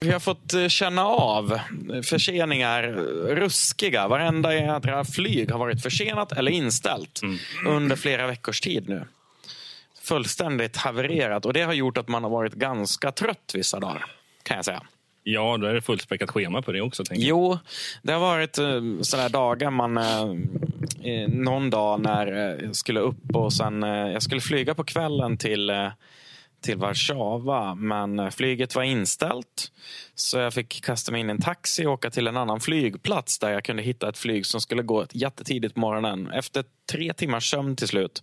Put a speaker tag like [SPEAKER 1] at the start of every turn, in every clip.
[SPEAKER 1] Vi har fått eh, känna av förseningar, ruskiga. Varenda jädra flyg har varit försenat eller inställt under flera veckors tid nu. Fullständigt havererat och det har gjort att man har varit ganska trött vissa dagar, kan jag säga.
[SPEAKER 2] Ja, då är det fullspäckat schema på det också.
[SPEAKER 1] Jo, det har varit eh, sådana dagar man... Eh, någon dag när jag skulle upp och sen... Jag skulle flyga på kvällen till, till Warszawa, men eh, flyget var inställt. Så jag fick kasta mig in i en taxi och åka till en annan flygplats där jag kunde hitta ett flyg som skulle gå jättetidigt på morgonen. Efter tre timmars sömn till slut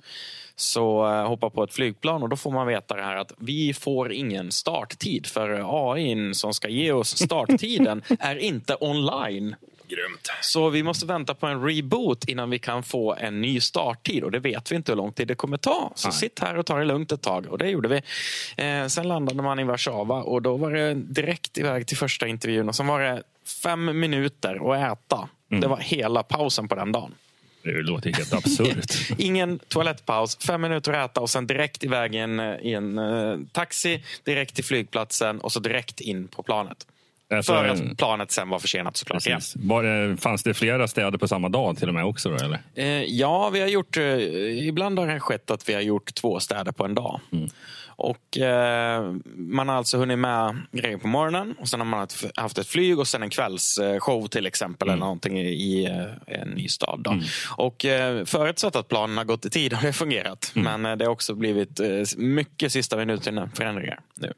[SPEAKER 1] så eh, hoppa på ett flygplan och då får man veta det här att vi får ingen starttid för AI som ska ge oss starttiden är inte online.
[SPEAKER 3] Grymt.
[SPEAKER 1] Så vi måste vänta på en reboot innan vi kan få en ny starttid och det vet vi inte hur lång tid det kommer ta. Så sitt här och ta det lugnt ett tag och det gjorde vi. Eh, sen landade man i Warszawa och då var det direkt iväg till första intervjun och sen var det fem minuter att äta. Det var hela pausen på den dagen.
[SPEAKER 2] Det låter helt absurt.
[SPEAKER 1] Ingen toalettpaus, fem minuter att äta och sen direkt iväg i en, i en eh, taxi, direkt till flygplatsen och så direkt in på planet.
[SPEAKER 2] Alltså,
[SPEAKER 1] För att planet sen var försenat såklart. igen.
[SPEAKER 2] Precis. Var det, fanns det flera städer på samma dag till och med också? Då, eller?
[SPEAKER 1] Eh, ja, vi har gjort, eh, ibland har det skett att vi har gjort två städer på en dag. Och eh, Man har alltså hunnit med grejer på morgonen och sen har man haft- ett flyg och sen en kvällsshow till exempel. Eller någonting i, eh, en ny stad. Då. Och eh, Förutsatt att planen har gått i tid har det fungerat. Men eh, det har också blivit mycket sista minuten förändringar nu.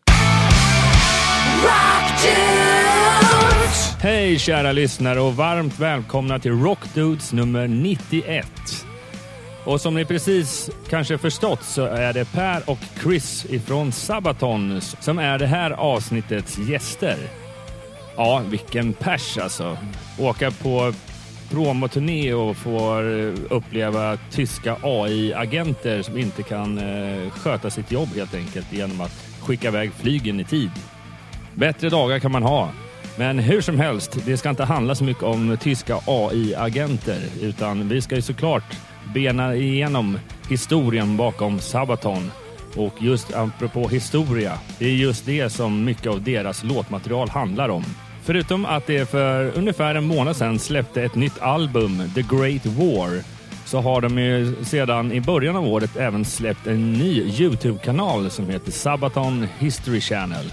[SPEAKER 2] Hej kära lyssnare och varmt välkomna till Rockdudes nummer 91. Och som ni precis kanske förstått så är det Per och Chris ifrån Sabaton som är det här avsnittets gäster. Ja, vilken pers alltså. Åka på promoturné och får eh, uppleva tyska AI-agenter som inte kan eh, sköta sitt jobb helt enkelt genom att skicka iväg flygen i tid. Bättre dagar kan man ha. Men hur som helst, det ska inte handla så mycket om tyska AI-agenter utan vi ska ju såklart bena igenom historien bakom Sabaton. Och just apropå historia, det är just det som mycket av deras låtmaterial handlar om. Förutom att det för ungefär en månad sedan släppte ett nytt album, The Great War, så har de ju sedan i början av året även släppt en ny Youtube-kanal som heter Sabaton History Channel.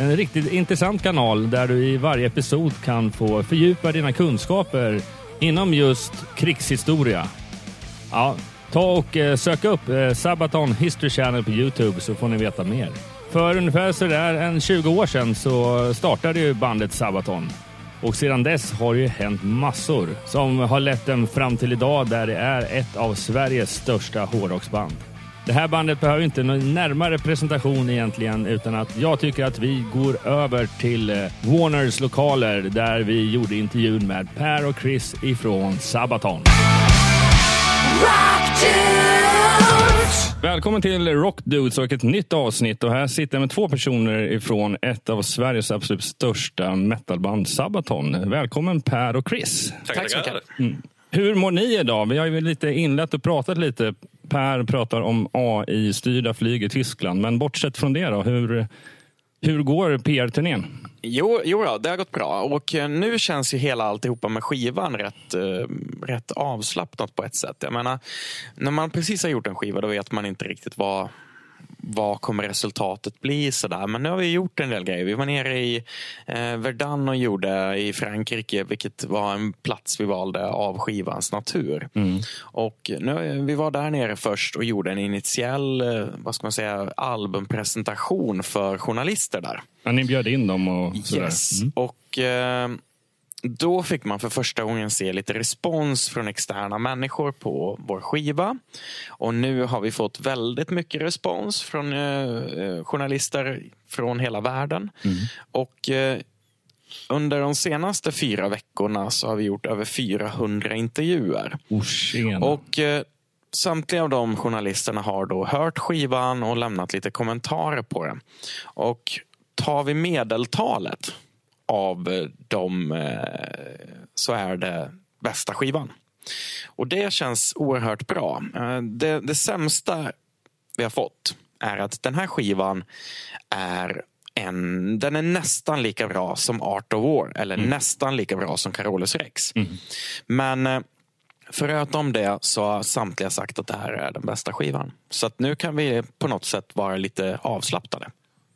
[SPEAKER 2] En riktigt intressant kanal där du i varje episod kan få fördjupa dina kunskaper inom just krigshistoria. Ja, ta och eh, sök upp eh, Sabaton History Channel på Youtube så får ni veta mer. För ungefär sådär en 20 år sedan så startade ju bandet Sabaton. Och sedan dess har det ju hänt massor som har lett dem fram till idag där det är ett av Sveriges största hårdrocksband. Det här bandet behöver inte någon närmare presentation egentligen utan att jag tycker att vi går över till eh, Warners lokaler där vi gjorde intervjun med Per och Chris ifrån Sabaton. Välkommen till Rock Dudes och ett nytt avsnitt. Och här sitter jag med två personer ifrån ett av Sveriges absolut största metalband, Sabaton. Välkommen Per och Chris.
[SPEAKER 1] Tack så mycket.
[SPEAKER 2] Hur mår ni idag? Vi har ju lite inlett och pratat lite. Per pratar om AI-styrda flyg i Tyskland. Men bortsett från det då, hur, hur går PR-turnén?
[SPEAKER 1] Jo, jo då, det har gått bra. Och eh, nu känns ju hela alltihopa med skivan rätt, eh, rätt avslappnat på ett sätt. Jag menar, när man precis har gjort en skiva då vet man inte riktigt vad, vad kommer resultatet bli. Sådär. Men nu har vi gjort en del grejer. Vi var nere i eh, Verdun och gjorde i Frankrike, vilket var en plats vi valde av skivans natur. Och nu, vi var där nere först och gjorde en initiell eh, vad ska man säga, albumpresentation för journalister där.
[SPEAKER 2] Ja, ni bjöd in dem och sådär.
[SPEAKER 1] Yes. Och eh, då fick man för första gången se lite respons från externa människor på vår skiva. Och nu har vi fått väldigt mycket respons från eh, eh, journalister från hela världen. Och eh, under de senaste fyra veckorna så har vi gjort över 400 intervjuer.
[SPEAKER 2] Tjena.
[SPEAKER 1] Och eh, samtliga av de journalisterna har då hört skivan och lämnat lite kommentarer på den. Och tar vi medeltalet av eh, dem eh, så är det bästa skivan. Och det känns oerhört bra. Eh, Det, det sämsta vi har fått är att den här skivan är en, den är nästan lika bra som Art of War. Eller nästan lika bra som Carolus Rex. Men eh, förutom det så har samtliga sagt att det här är den bästa skivan. Så att nu kan vi på något sätt vara lite avslappnade.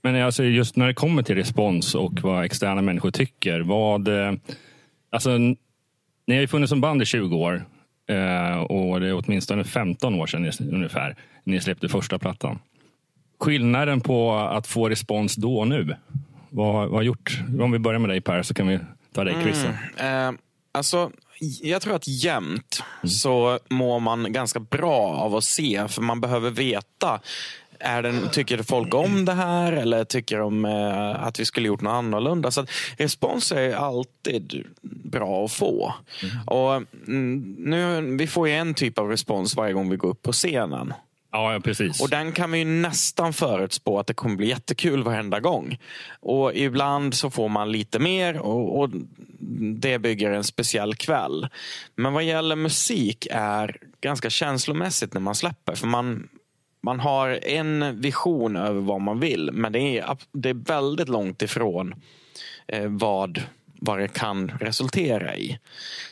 [SPEAKER 2] Men alltså just när det kommer till respons och vad externa människor tycker. Vad, eh, alltså, ni har ju funnits som band i 20 år eh, och det är åtminstone 15 år sedan ungefär ni släppte första plattan. Skillnaden på att få respons då och nu. Vad, vad har gjort? Om vi börjar med dig Per så kan vi ta dig Chris.
[SPEAKER 1] Eh, alltså, jag tror att jämt så mår man ganska bra av att se, för man behöver veta är den, tycker folk om det här eller tycker de eh, att vi skulle gjort något annorlunda? Så att respons är alltid bra att få. Och mm, nu, Vi får ju en typ av respons varje gång vi går upp på scenen.
[SPEAKER 2] Ja, ja, precis.
[SPEAKER 1] Och den kan vi ju nästan förutspå att det kommer bli jättekul varenda gång. Och ibland så får man lite mer och, och det bygger en speciell kväll. Men vad gäller musik är ganska känslomässigt när man släpper. För man, man har en vision över vad man vill, men det är, det är väldigt långt ifrån eh, vad, vad det kan resultera i.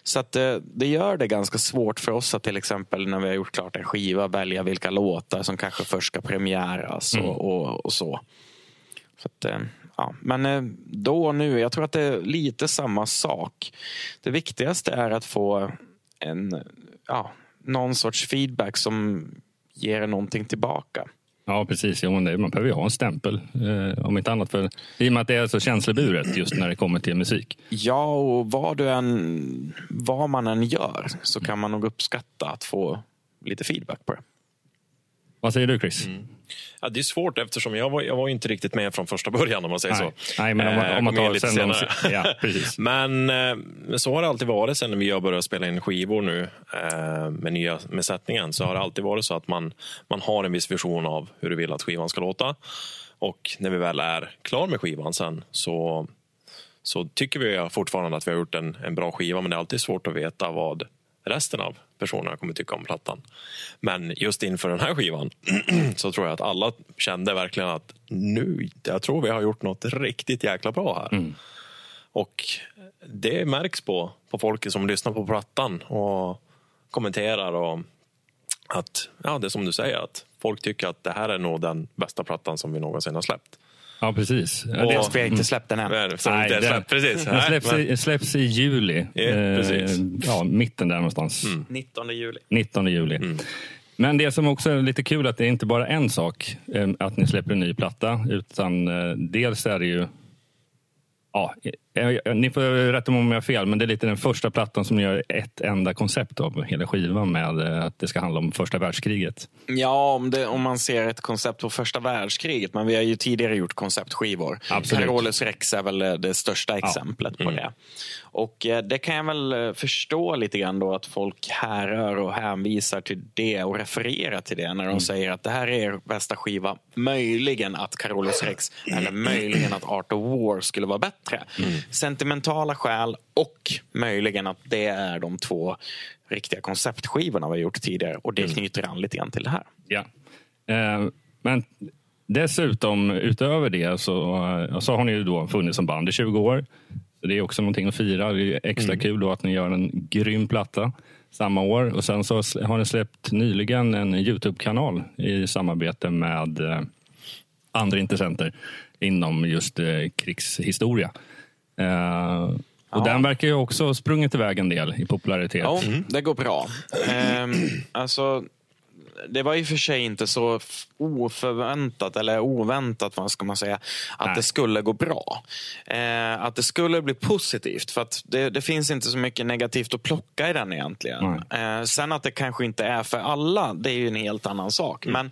[SPEAKER 1] Så att det, det gör det ganska svårt för oss att till exempel när vi har gjort klart en skiva välja vilka låtar som kanske först ska premiäras
[SPEAKER 2] Mm.
[SPEAKER 1] och, och, och så. så att, eh, ja. Men eh, då och nu, jag tror att det är lite samma sak. Det viktigaste är att få en, ja, någon sorts feedback som ger någonting tillbaka.
[SPEAKER 2] Ja, precis. Jo, man behöver ju ha en stämpel. Eh, om inte annat för, I och med att det är så känsloburet just när det kommer till musik.
[SPEAKER 1] Ja, och vad, du än, vad man än gör så kan man nog uppskatta att få lite feedback på det.
[SPEAKER 2] Vad säger du Chris?
[SPEAKER 3] Ja, det är svårt eftersom jag var, jag var inte riktigt med från första början om man säger
[SPEAKER 2] Nej.
[SPEAKER 3] så.
[SPEAKER 2] Nej, men om man-
[SPEAKER 3] Eh,
[SPEAKER 2] om man
[SPEAKER 3] kom in
[SPEAKER 2] tar
[SPEAKER 3] lite
[SPEAKER 2] sen de-
[SPEAKER 3] senare.
[SPEAKER 2] ja, precis.
[SPEAKER 3] men eh, så har det alltid varit sen vi har börjat spela in skivor nu eh, med nya med sättningen. Så har det alltid varit så att man, man har en viss vision av hur du vill att skivan ska låta. Och när vi väl är klar med skivan sen så, så tycker vi fortfarande att vi har gjort en, en bra skiva. Men det är alltid svårt att veta vad resten av personerna kommer tycka om plattan. Men just inför den här skivan så tror jag att alla kände verkligen att nu, jag tror vi har gjort något riktigt jäkla bra här. Och det märks på, på folk som lyssnar på plattan och kommenterar och att, ja det är som du säger, att folk tycker att det här är nog den bästa plattan som vi någonsin har släppt.
[SPEAKER 2] Ja, precis.
[SPEAKER 3] Och-
[SPEAKER 2] det,
[SPEAKER 1] Fast vi har inte släppt den än.
[SPEAKER 3] Men, som
[SPEAKER 2] Nej,
[SPEAKER 3] inte släppt, precis.
[SPEAKER 2] den
[SPEAKER 3] Nej,
[SPEAKER 2] släpps, i, släpps i juli.
[SPEAKER 3] Ja,
[SPEAKER 2] Eh,
[SPEAKER 3] precis.
[SPEAKER 2] ja, mitten där någonstans.
[SPEAKER 1] 19 juli.
[SPEAKER 2] 19 juli.
[SPEAKER 3] Mm.
[SPEAKER 2] Men det som också är lite kul att det är inte bara en sak eh, att ni släpper en ny platta. Utan eh, dels är det ju Ja, eh, eh, ni får rätta mig om jag har fel, men det är lite den första plattan som ni gör ett enda koncept av hela skivan med eh, att det ska handla om första världskriget.
[SPEAKER 1] Ja, om, det, om man ser ett koncept på första världskriget. Men vi har ju tidigare gjort konceptskivor. Carolus Rex är väl eh, det största exemplet på det. Och eh, det kan jag väl eh, förstå lite grann då att folk härrör och hänvisar till det och refererar till det när de säger att det här är er bästa skiva. Möjligen att Carolus Rex eller möjligen att Art of War skulle vara bättre. Sentimentala skäl och möjligen att det är de två riktiga konceptskivorna vi har gjort tidigare. Och det knyter an lite grann till det här.
[SPEAKER 2] Ja. Eh, Men dessutom, utöver det, så, eh, så har ni ju då funnits som band i 20 år. Så det är också någonting att fira. Det är extra kul då att ni gör en grym platta samma år. Och sen så har ni släppt nyligen en Youtube-kanal i samarbete med eh, andra intressenter inom just eh, krigshistoria. Eh, och den verkar ju också ha sprungit iväg en del i popularitet.
[SPEAKER 1] Ja, det går bra. Ehm, alltså, det var i och för sig inte så oförväntat eller oväntat vad ska man säga, att
[SPEAKER 2] Nej.
[SPEAKER 1] det skulle gå bra. Eh, att det skulle bli positivt. För att det, det finns inte så mycket negativt att plocka i den egentligen. Eh, sen att det kanske inte är för alla, det är ju en helt annan sak. Men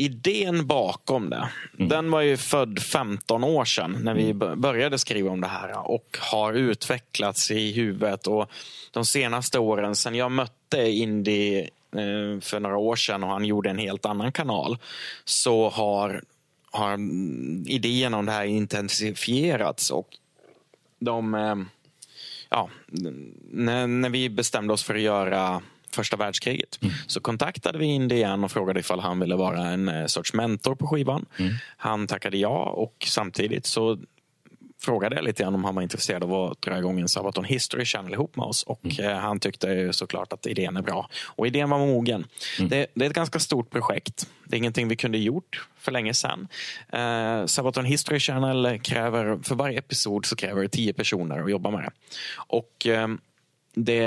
[SPEAKER 1] idén bakom det, den var ju född 15 år sedan när vi b- började skriva om det här och har utvecklats i huvudet. Och de senaste åren, sen jag mötte Indy eh, för några år sedan och han gjorde en helt annan kanal, så har, har mm, idén om det här intensifierats. Och de, eh, ja, när vi bestämde oss för att göra första världskriget. Så kontaktade vi Indian och frågade ifall han ville vara en eh, sorts mentor på skivan. Han tackade ja och samtidigt så frågade jag lite grann om han var intresserad av att dra igång en Sabaton History Channel ihop med oss. Och eh, han tyckte såklart att idén är bra. Och idén var mogen. Det, det, är ett ganska stort projekt. Det är ingenting vi kunde gjort för länge sedan. Eh, Sabaton History Channel kräver, för varje episod så kräver det tio personer att jobba med det. Och eh, det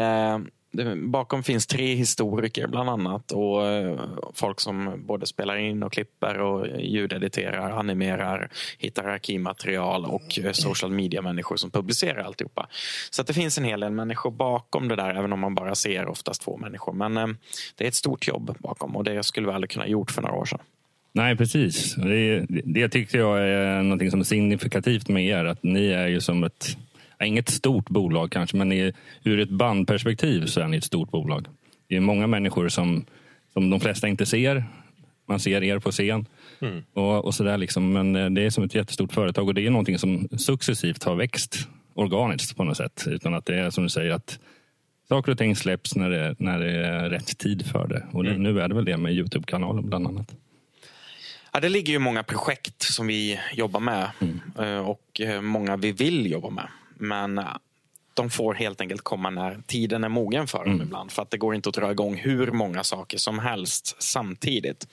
[SPEAKER 1] bakom finns tre historiker bland annat och eh, folk som både spelar in och klipper och ljudediterar, animerar, hittar arkivmaterial och eh, social media-människor som publicerar alltihopa. Så att det finns en hel del människor bakom det där, även om man bara ser oftast två människor. Men eh, det är ett stort jobb bakom och det skulle vi aldrig kunna gjort för några år sedan.
[SPEAKER 2] Nej, precis. Det, det tyckte jag är något som är signifikativt med er. Att ni är ju som ett inget stort bolag kanske, men i, ur ett bandperspektiv så är ni ett stort bolag. Det är många människor som, som de flesta inte ser. Man ser er på scen. Mm. Och, och sådär liksom. Men eh, det är som ett jättestort företag och det är någonting som successivt har växt organiskt på något sätt. Utan att det är som du säger att saker och ting släpps när det, när det är rätt tid för det. Och mm. nu är det väl det med Youtube-kanalen bland annat.
[SPEAKER 1] Ja, det ligger ju många projekt som vi jobbar med mm. Eh, och eh, många vi vill jobba med. Men eh, de får helt enkelt komma när tiden är mogen för dem mm. ibland. För att det går inte att dra igång hur många saker som helst samtidigt.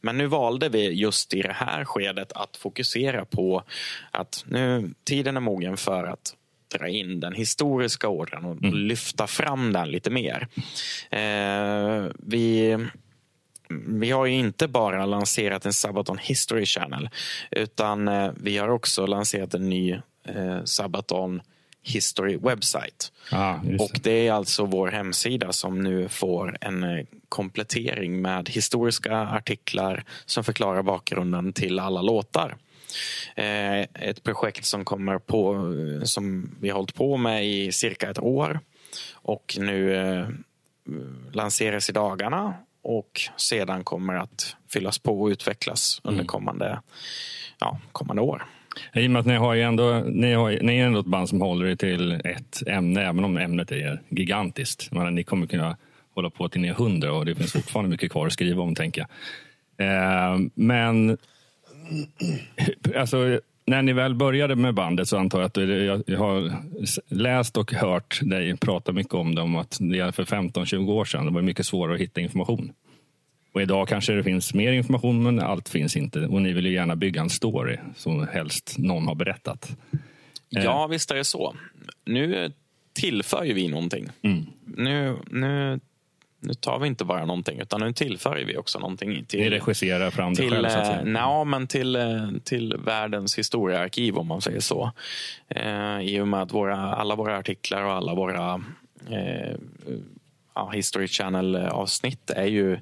[SPEAKER 1] Men nu valde vi just i det här skedet att fokusera på att nu tiden är mogen för att dra in den historiska ordern och mm. lyfta fram den lite mer. Eh, vi vi har ju inte bara lanserat en Sabaton History Channel utan eh, vi har också lanserat en ny eh, Sabaton History Website. Ah, och Det är alltså vår hemsida som nu får en eh, komplettering med historiska artiklar som förklarar bakgrunden till alla låtar. Eh, ett projekt som, kommer på, eh, som vi har hållit på med i cirka ett år och nu eh, lanseras i dagarna och sedan kommer att fyllas på och utvecklas under mm. kommande, ja, kommande år.
[SPEAKER 2] I och med att ni, har ändå, ni, har, ni är ändå ett band som håller er till ett ämne, även om ämnet är gigantiskt. Men ni kommer kunna hålla på till ni är hundra och det finns fortfarande mycket kvar att skriva om, tänker jag. Eh, men alltså, när ni väl började med bandet så antar jag att du, jag har läst och hört dig prata mycket om det, om att det för 15-20 år sedan det var mycket svårare att hitta information. Och idag kanske det finns mer information, men allt finns inte. Och ni vill ju gärna bygga en story som helst någon har berättat.
[SPEAKER 1] Ja, eh. visst är det så. Nu tillför ju vi någonting. Mm. Nu, nu, nu tar vi inte bara någonting, utan nu tillför vi också någonting. Till,
[SPEAKER 2] ni regisserar fram det
[SPEAKER 1] till,
[SPEAKER 2] själv? Så att
[SPEAKER 1] säga. Na, men till, eh, till världens historiearkiv, om man säger så. Eh, I och med att våra, alla våra artiklar och alla våra eh, ja, History Channel-avsnitt är ju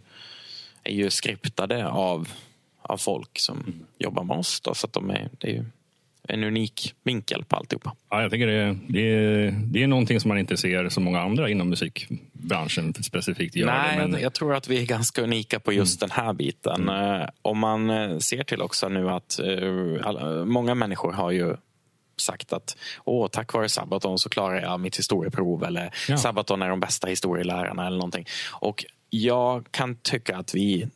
[SPEAKER 1] är ju skriptade av, av folk som mm. jobbar med oss. Då, så att de är, det är en unik vinkel på alltihopa.
[SPEAKER 2] Ja, jag tycker det, det, är, det är någonting som man inte ser så många andra inom musikbranschen specifikt gör.
[SPEAKER 1] Nej, men... jag tror att vi är ganska unika på just mm. den här biten. Mm. Eh, om man eh, ser till också nu att uh, alla, många människor har ju sagt att Åh, tack vare Sabaton så klarar jag mitt historieprov eller ja. Sabaton är de bästa historielärarna eller någonting. Och jag kan tycka att vi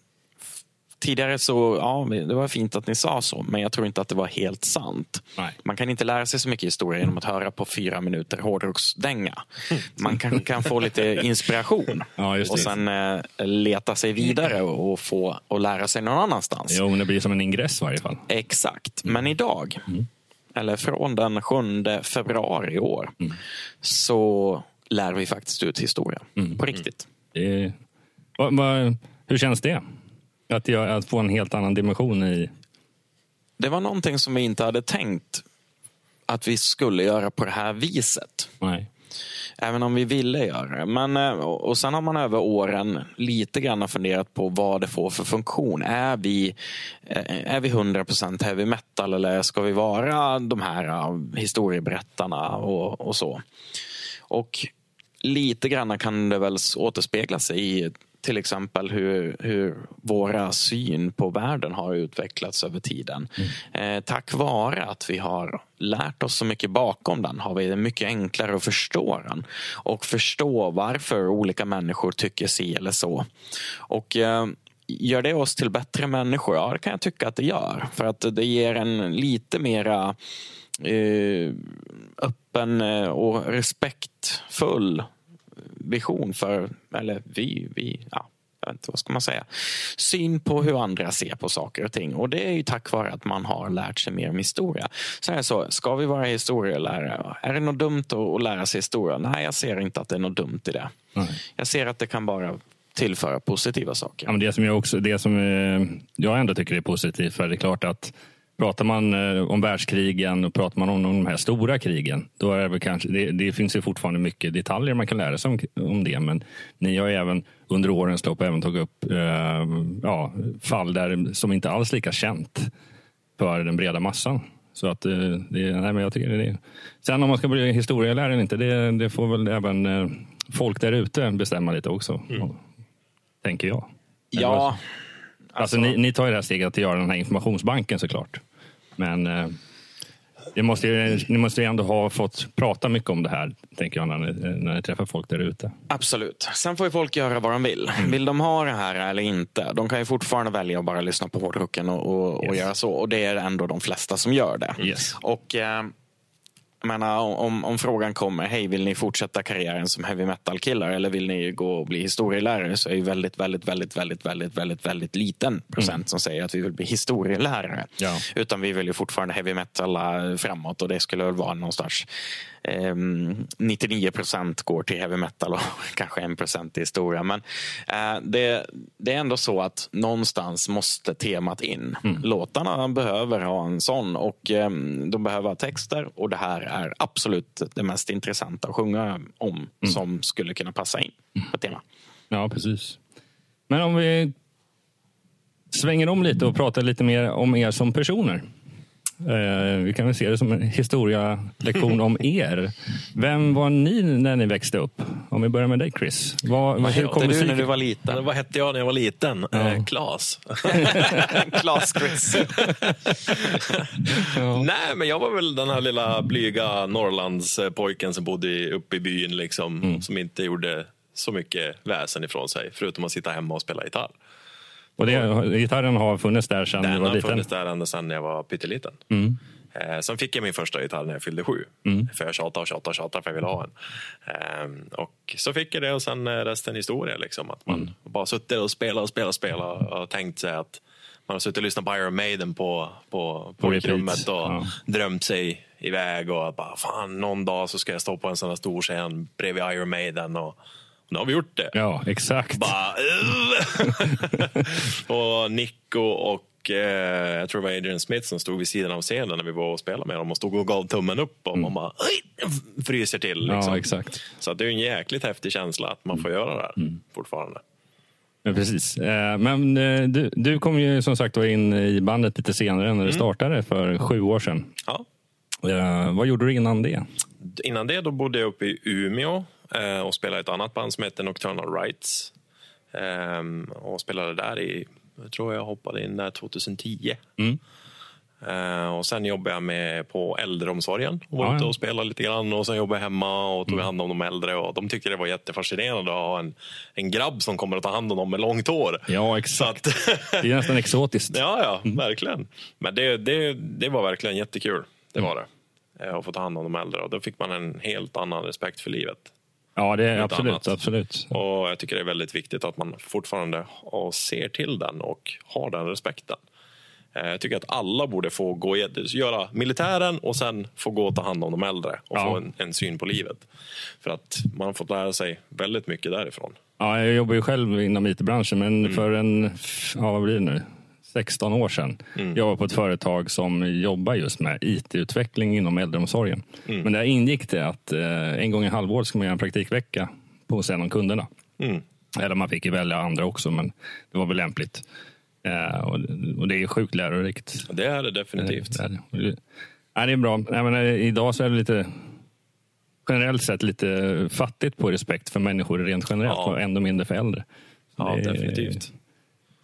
[SPEAKER 1] Tidigare så, ja, det var fint att ni sa så, men jag tror inte att det var helt sant. Nej. Man kan inte lära sig så mycket historia genom att höra på fyra minuter hårdrocksdänga. Man kanske kan få lite inspiration ja, och sen eh, leta sig vidare och, få och lära sig någon annanstans.
[SPEAKER 2] Jo, det blir som en ingress i varje fall.
[SPEAKER 1] Exakt, men idag, mm. eller från den 7 februari i år, mm. så lär vi faktiskt ut historia. Mm. På riktigt.
[SPEAKER 2] Det Va, va, hur känns det? Att, jag, att få en helt annan dimension i...
[SPEAKER 1] Det var någonting som vi inte hade tänkt att vi skulle göra på det här viset.
[SPEAKER 2] Nej.
[SPEAKER 1] Även om vi ville göra det. Men, eh, och sen har man över åren lite grann funderat på vad det får för funktion. Är vi, eh, är vi 100% heavy metal eller ska vi vara de här eh, historieberättarna och, och så? Och lite grann kan det väl återspegla sig i till exempel hur, hur våra syn på världen har utvecklats över tiden. Mm. Eh, tack vare att vi har lärt oss så mycket bakom den har vi det mycket enklare att förstå den och förstå varför olika människor tycker si eller så. Och eh, Gör det oss till bättre människor? Ja, det kan jag tycka att det gör. För att det ger en lite mera eh, öppen eh, och respektfull vision för, eller vi, vi ja, jag vet inte, vad ska man säga, syn på hur andra ser på saker och ting. Och det är ju tack vare att man har lärt sig mer om historia. Så är det så, ska vi vara historielärare? Är det något dumt att lära sig historia? Nej, jag ser inte att det är något dumt i det. Nej. Jag ser att det kan bara tillföra positiva saker.
[SPEAKER 2] Ja, men det som jag också, det som eh, jag ändå tycker är positivt, för det är klart att Pratar man eh, om världskrigen och pratar man om de här stora krigen, då är det kanske, det, det, finns ju fortfarande mycket detaljer man kan lära sig om, om det. Men ni har även under årens lopp även tagit upp eh, ja, fall där, som inte alls lika känt för den breda massan. Så att eh, det, nej, men jag tycker det är. Sen om man ska bli historielärare eller inte, det, det får väl även eh, folk där ute bestämma lite också. Mm. Tänker jag.
[SPEAKER 1] Ja.
[SPEAKER 2] Alltså, alltså ni, ni, tar ju det här steget att göra den här informationsbanken såklart. Men eh, det måste ju, ni måste ju ändå ha fått prata mycket om det här, tänker jag, när ni, när ni träffar folk där ute.
[SPEAKER 1] Absolut. Sen får ju folk göra vad de vill. Mm. Vill de ha det här eller inte? De kan ju fortfarande välja att bara lyssna på hårdrocken och, och, yes. och göra så. Och det är ändå de flesta som gör det.
[SPEAKER 2] Yes.
[SPEAKER 1] Och... Eh, menar, om, om frågan kommer, hej vill ni fortsätta karriären som heavy metal-killar eller vill ni gå och bli historielärare så är ju väldigt, väldigt, väldigt, väldigt, väldigt, väldigt, väldigt liten procent mm. som säger att vi vill bli historielärare.
[SPEAKER 2] Ja.
[SPEAKER 1] Utan vi vill ju fortfarande heavy metal framåt och det skulle väl vara någonstans 99 ehm, procent går till heavy metal och kanske 1 procent till historia. Men eh, det, det, är ändå så att någonstans måste temat in. Mm. Låtarna behöver ha en sån och ehm, de behöver ha texter och det här är absolut det mest intressanta att sjunga om mm. som skulle kunna passa in på tema.
[SPEAKER 2] Ja, precis. Men om vi svänger om lite och pratar lite mer om er som personer. Eh, vi kan väl se det som en historialektion om er. Vem var ni när ni växte upp? Om vi börjar med dig Chris.
[SPEAKER 1] Vad, vad hette du musik... när du var liten?
[SPEAKER 3] Vad hette jag när jag var liten? Ja. Eh, Klas.
[SPEAKER 1] Klas Chris.
[SPEAKER 3] ja. Nej, men jag var väl den här lilla blyga Norrlandspojken som bodde uppe i byn. Liksom, mm. Som inte gjorde så mycket väsen ifrån sig. Förutom att sitta hemma och spela gitarr.
[SPEAKER 2] Och det, gitarren har funnits där sedan du var liten? Den
[SPEAKER 3] har funnits där ända sedan jag var pytteliten.
[SPEAKER 2] Mm.
[SPEAKER 3] Eh, sen fick jag min första gitarr när jag fyllde sju. Mm. För jag tjatade och tjatade och tjatade för jag ville ha en. Eh, och så fick jag det och sen resten historia. Liksom, att man mm. bara suttit och spelat och spelat och spelat och tänkt sig att man har suttit och lyssnat på Iron Maiden på, på, på, på rummet och ja. drömt sig iväg och bara fan någon dag så ska jag stå på en sån här stor scen bredvid Iron Maiden och nu har vi gjort det.
[SPEAKER 2] Ja, exakt.
[SPEAKER 3] Bara, och Nico och eh, jag tror det var Adrian Smith som stod vid sidan av scenen när vi var och spelade med dem och stod och gav tummen upp och mm. man bara fryser till. Liksom.
[SPEAKER 2] Ja, exakt.
[SPEAKER 3] Så det är en jäkligt häftig känsla att man får mm. göra det här mm. fortfarande.
[SPEAKER 2] Ja, precis. Eh, men eh, du, du kom ju som sagt in i bandet lite senare när det mm. startade för sju år sedan.
[SPEAKER 3] Ja.
[SPEAKER 2] Eh, vad gjorde du innan det?
[SPEAKER 3] Innan det då bodde jag uppe i Umeå Eh, och spelade i ett annat band som heter Nocturnal Rights. Ehm, och spelade där i, jag tror jag hoppade in där 2010.
[SPEAKER 2] Mm.
[SPEAKER 3] Uh, och sen jobbade jag med på äldreomsorgen och var ja, ute och spelade lite grann. Och sen jobbade jag hemma och tog mm. hand om de äldre. Och de tyckte det var jättefascinerande att ha en, en grabb som kommer att ta hand om dem med långt hår.
[SPEAKER 2] Ja, exakt. Att, det är nästan exotiskt.
[SPEAKER 3] Ja, ja mm. verkligen. Men det, det, det var verkligen jättekul. Det var det. Uh, att få ta hand om de äldre. Och då fick man en helt annan respekt för livet.
[SPEAKER 2] Ja, det är absolut, absolut.
[SPEAKER 3] Och jag tycker det är väldigt viktigt att man fortfarande ser till den och har den respekten. Eh, jag tycker att alla borde få gå, göra militären och sen få gå och ta hand om de äldre och ja. få en, en, syn på livet. För att man har fått lära sig väldigt mycket därifrån.
[SPEAKER 2] Ja, jag jobbar ju själv inom it-branschen men mm. för en, ja, vad blir det nu? 16 år sedan. Mm. Jag var på ett företag som jobbar just med IT-utveckling inom äldreomsorgen. Mm. Men där ingick det att eh, en gång i halvåret ska man göra en praktikvecka hos en av kunderna.
[SPEAKER 3] Mm.
[SPEAKER 2] Eller man fick ju välja andra också, men det var väl lämpligt. Eh, och, det är sjukt lärorikt.
[SPEAKER 3] Det är det definitivt.
[SPEAKER 2] Det är, det. Det, ja, det är bra. Menar, idag så är det lite generellt sett lite fattigt på respekt för människor rent generellt ja. och ändå mindre för äldre.
[SPEAKER 3] Ja,
[SPEAKER 2] Det
[SPEAKER 3] definitivt.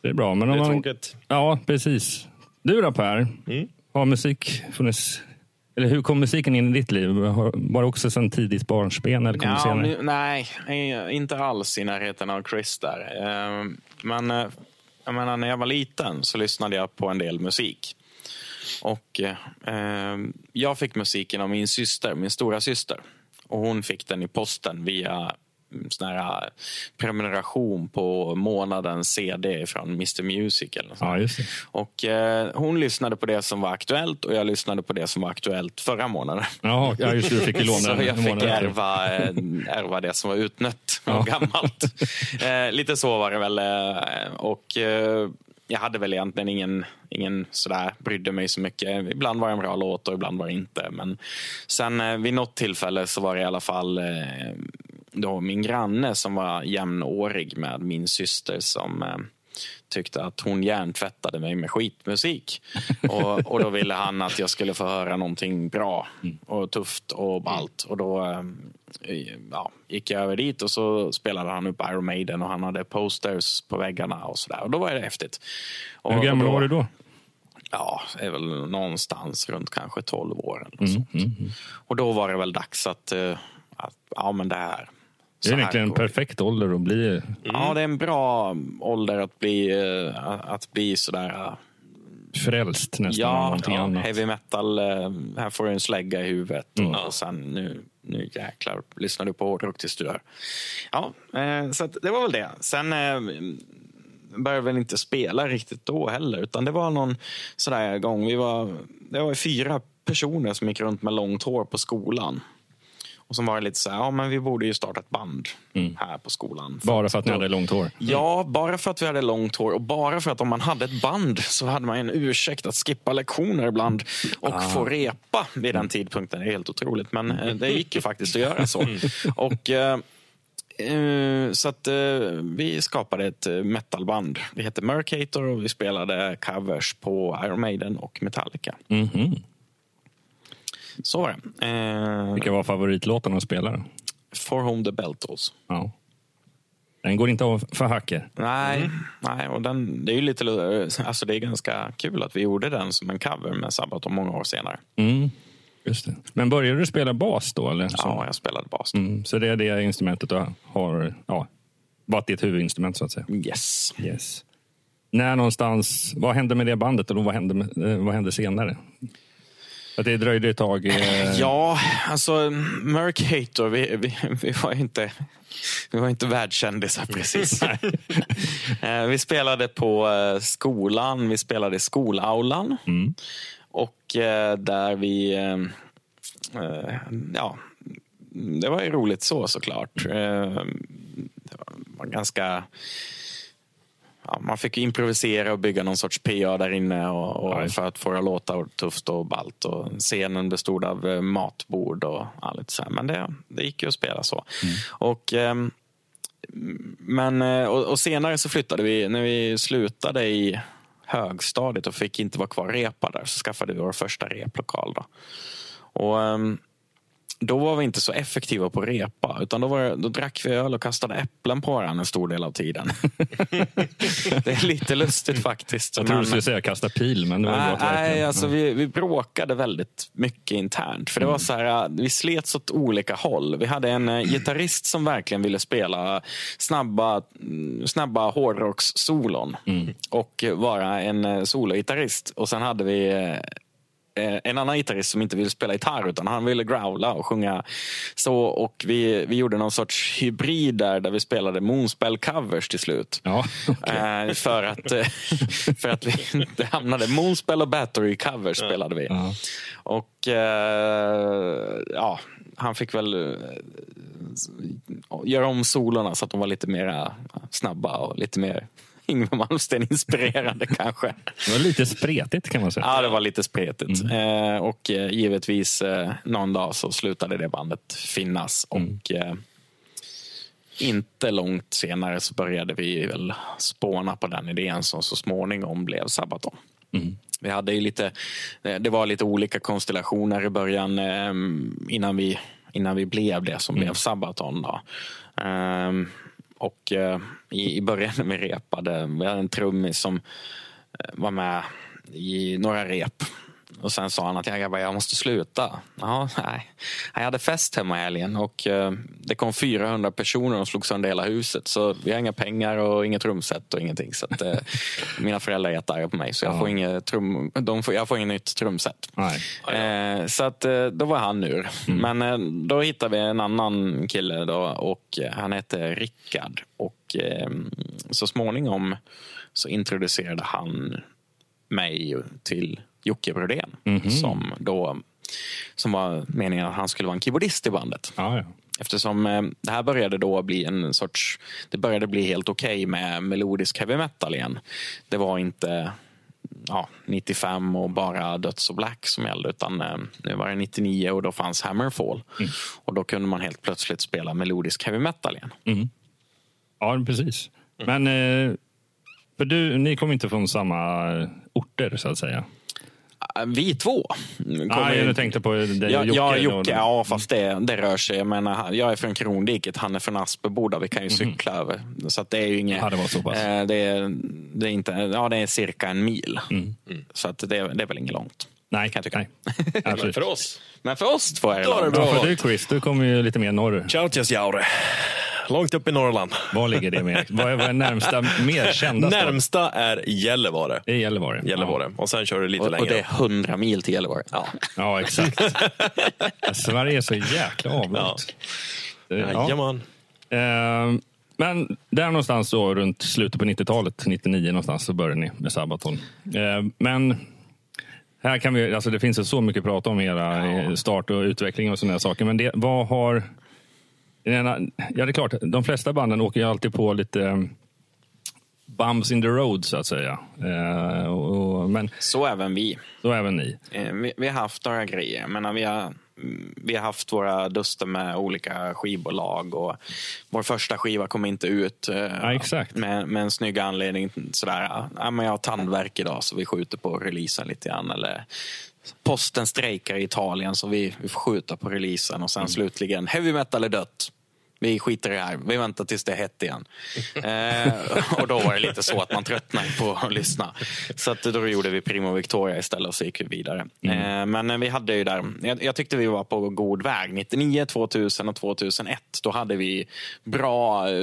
[SPEAKER 2] Det är bra. Men
[SPEAKER 3] Det är
[SPEAKER 2] man,
[SPEAKER 3] tråkigt.
[SPEAKER 2] Ja, precis. Du då Per?
[SPEAKER 3] Mm.
[SPEAKER 2] Har musik funnits... Eller hur kom musiken in i ditt liv? Var det också sedan tidigt barnsben? Eller kom
[SPEAKER 1] Ja, nu, nej, eh, inte alls i närheten av Chris där. Eh, Men eh, jag menar, när jag var liten så lyssnade jag på en del musik. Och eh, Jag fick musiken av min syster, min stora syster. Och Hon fick den i posten via sån här prenumeration på månadens CD från Mr Music. Eller något.
[SPEAKER 2] Ja, just det.
[SPEAKER 1] Och eh, Hon lyssnade på det som var aktuellt och jag lyssnade på det som var aktuellt förra månaden.
[SPEAKER 2] Ja, just det. Du fick ju låna
[SPEAKER 1] Så jag fick ärva, eh, ärva det som var utnött och
[SPEAKER 2] Ja.
[SPEAKER 1] gammalt. Eh, lite så var det väl. Och eh, jag hade väl egentligen ingen, ingen sådär, brydde mig så mycket. Ibland var det en bra låt och ibland var det inte. Men sen vid något tillfälle så var det i alla fall då min granne som var jämnårig med min syster som eh, tyckte att hon hjärntvättade mig med skitmusik. Och, och då ville han att jag skulle få höra någonting bra och tufft och ballt. Och då eh, ja, gick jag över dit och så spelade han upp Iron Maiden och han hade posters på väggarna och sådär. Och då var det häftigt. Och,
[SPEAKER 2] Hur gammal var du då?
[SPEAKER 1] Ja, är väl någonstans runt kanske 12 år. Eller
[SPEAKER 2] Mm,
[SPEAKER 1] något sånt. Och då var det väl dags att, eh, att ja men det här.
[SPEAKER 2] Det är egentligen en perfekt ålder att bli...
[SPEAKER 1] Ja, det är en bra ålder att bli, eh, att bli sådär... eh,
[SPEAKER 2] frälst nästan
[SPEAKER 1] Ja, ja
[SPEAKER 2] annat.
[SPEAKER 1] heavy metal. Här får du en slägga i huvudet.
[SPEAKER 2] Mm.
[SPEAKER 1] Och, sen nu, nu jäklar lyssnar du på hårdrock tills du dör. Ja, så det var väl det. Sen började väl inte spela riktigt då heller. Utan det var någon sådär gång. Vi var, det var fyra personer som gick runt med långt hår på skolan. Och så var lite så här, ja men vi borde ju starta ett band här på skolan.
[SPEAKER 2] Mm. Bara för att ni hade långt hår?
[SPEAKER 1] Ja, bara för att vi hade långt hår och bara för att om man hade ett band så hade man en ursäkt att skippa lektioner ibland och
[SPEAKER 2] Ah.
[SPEAKER 1] få repa vid den tidpunkten. Det är helt otroligt, men eh, det gick ju faktiskt att göra så. Och, eh, eh, så att vi skapade ett metalband. Det hette Mercator och vi spelade covers på Iron Maiden och Metallica.
[SPEAKER 2] Mhm.
[SPEAKER 1] Så var det. Eh,
[SPEAKER 2] Vilka var favoritlåtarna att spela?
[SPEAKER 1] For Whom the Bell Tolls.
[SPEAKER 2] Ja. Den går inte av för hacker.
[SPEAKER 1] Nej, nej och den, det är ju lite alltså det är ganska kul att vi gjorde den som en cover med Sabaton många år senare.
[SPEAKER 2] Mm. Just det. Men började du spela bas då? Eller?
[SPEAKER 1] Ja, jag spelade bas.
[SPEAKER 2] mm. så det är det instrumentet du har ja, varit ditt huvudinstrument så att säga?
[SPEAKER 1] Yes.
[SPEAKER 2] Yes. När någonstans, vad hände med det bandet och vad hände, eh, vad hände senare? Att det dröjde ett tag. Eh,
[SPEAKER 1] Ja, alltså Mercator, vi, vi, vi var ju inte, vi var inte världskändisar precis. Eh, vi spelade på eh, skolan, vi spelade i skolaulan. Och eh, där vi, ja, det var ju roligt så såklart. Det var ganska ja, man fick improvisera och bygga någon sorts PA där inne och, och
[SPEAKER 2] Ja.
[SPEAKER 1] för att få det att låta tufft och ballt. Och scenen bestod av eh, matbord och ja, lite så här. Men det, det gick ju att spela så. Och, ehm, men, eh, och, och senare så flyttade vi, när vi slutade i högstadiet och fick inte vara kvar och repa där, så skaffade vi vår första replokal. Då. Och, ehm, då var vi inte så effektiva på att repa, utan då, var då drack vi öl och kastade äpplen på varandra en stor del av tiden. det är lite lustigt faktiskt.
[SPEAKER 2] jag trodde du skulle säga kasta pil, men det var
[SPEAKER 1] Nej, nej alltså vi, vi bråkade väldigt mycket internt. För det var så här, äh, Vi slets åt olika håll. Vi hade en eh, gitarrist som verkligen ville spela snabba, mm, snabba hårdrockssolon och vara en eh, sologitarrist. Och sen hade vi en annan gitarrist som inte ville spela gitarr utan han ville growla och sjunga så. Och vi, vi gjorde någon sorts hybrid där, där vi spelade Moonspell-covers till slut.
[SPEAKER 2] Ja,
[SPEAKER 1] Eh, för, att, eh, för att vi inte hamnade... Moonspell och Battery cover spelade vi.
[SPEAKER 2] Ja.
[SPEAKER 1] Och eh, ja, han fick väl eh, göra om solorna så att de var lite mer snabba och lite mer Yngwie Malmsteen-inspirerade kanske.
[SPEAKER 2] det var lite spretigt kan man säga.
[SPEAKER 1] Ja, det var lite spretigt. Eh, och eh, givetvis eh, någon dag så slutade det bandet finnas. Och eh, inte långt senare så började vi väl spåna på den idén som så småningom blev Sabaton. Vi hade ju lite, eh, det var lite olika konstellationer i början eh, innan vi, innan vi blev det som blev Sabaton. Då. Och eh, i, i början när vi repade, vi hade en trummis som eh, var med i några rep. Och sen sa han att jag, grabbar, jag måste sluta. Ja, nej. Jag hade fest hemma i helgen och eh, det kom 400 personer och slog sönder hela huset. Så vi har inga pengar och inget trumset och ingenting. Så att, eh, mina föräldrar är jättearga på mig så jag,
[SPEAKER 2] Ja.
[SPEAKER 1] får inget trum, de får, jag får inget nytt trumset. Eh, så att, eh, då var han ur. Men eh, då hittade vi en annan kille då, och han hette Rickard. Och eh, så småningom så introducerade han mig till Jocke Brodén. Som, då, som var meningen att han skulle vara en keyboardist i bandet.
[SPEAKER 2] Ja, ja.
[SPEAKER 1] Eftersom eh, det här började då bli en sorts... Det började bli helt okej med melodisk heavy metal igen. Det var inte ja, 95 och bara Döds och Black som gällde. Utan eh, nu var det 99 och då fanns Hammerfall. Och då kunde man helt plötsligt spela melodisk heavy metal igen.
[SPEAKER 2] ja precis. Men eh, för du, ni kommer inte från samma orter så att säga?
[SPEAKER 1] Vi två. ju-
[SPEAKER 2] jag tänkte på dig
[SPEAKER 1] Ja,
[SPEAKER 2] Jocke.
[SPEAKER 1] ja, Jocke, ja, fast det, det rör sig. Jag, menar, jag är från Krondiket, han är från Aspeboda. Vi kan ju cykla över. Så att det är ju inget...
[SPEAKER 2] Ja, det var så pass.
[SPEAKER 1] eh, det, är, det, är inte, ja, det är cirka en mil. Så att det, är- det är väl inget långt.
[SPEAKER 2] Nej,
[SPEAKER 1] kan jag tycka.
[SPEAKER 2] nej.
[SPEAKER 3] Men för oss.
[SPEAKER 1] Men för oss två är det
[SPEAKER 3] Då är det
[SPEAKER 1] långt.
[SPEAKER 3] bra.
[SPEAKER 2] Ja, för du Chris, du kommer ju lite mer norr.
[SPEAKER 3] Tjautjasjaure. Långt upp i Norrland.
[SPEAKER 2] Var ligger det mer? Vad är, vad är närmsta, mer kända?
[SPEAKER 3] Närmsta är Gällivare.
[SPEAKER 2] Det är Gällivare.
[SPEAKER 3] Gällivare. Och sen kör du lite
[SPEAKER 1] Och,
[SPEAKER 3] längre.
[SPEAKER 1] och det är 100 mil till Gällivare. Ja.
[SPEAKER 2] Ja, ja exakt. Sverige är så jäkla avlångt. Ja.
[SPEAKER 3] Jajamän.
[SPEAKER 2] Eh, men där någonstans då, runt slutet på 90-talet, 99 någonstans, så började ni med Sabaton. Eh, men här kan vi, alltså det finns ju så mycket att prata om era eh, start och utveckling och sådana saker. Men det, vad har... Ja, det är klart, de flesta banden åker ju alltid på lite eh, bumps in the road, så att säga. Eh, och, och, men
[SPEAKER 1] Så även vi.
[SPEAKER 2] så även ni.
[SPEAKER 1] Eh, Vi, vi har haft några grejer. Menar, vi, har, mm, vi har haft våra duster med olika skivbolag. Och vår första skiva kom inte ut eh,
[SPEAKER 2] Ja, exakt.
[SPEAKER 1] Med, med en snygg anledning. Sådär, ja, men jag har tandvärk idag så vi skjuter på releasen lite grann. Eller posten strejkar i Italien så vi, vi får skjuta på releasen. Och sen
[SPEAKER 2] Mm.
[SPEAKER 1] slutligen, heavy metal är dött. Vi skiter i det här. Vi väntar tills det är hett igen. eh, och då var det lite så att man tröttnade på att lyssna. Så att då gjorde vi Primo Victoria istället och så gick vi vidare. Eh, men eh, vi hade ju där, jag, jag tyckte vi var på god väg. 99, 2000 och 2001. Då hade vi bra eh,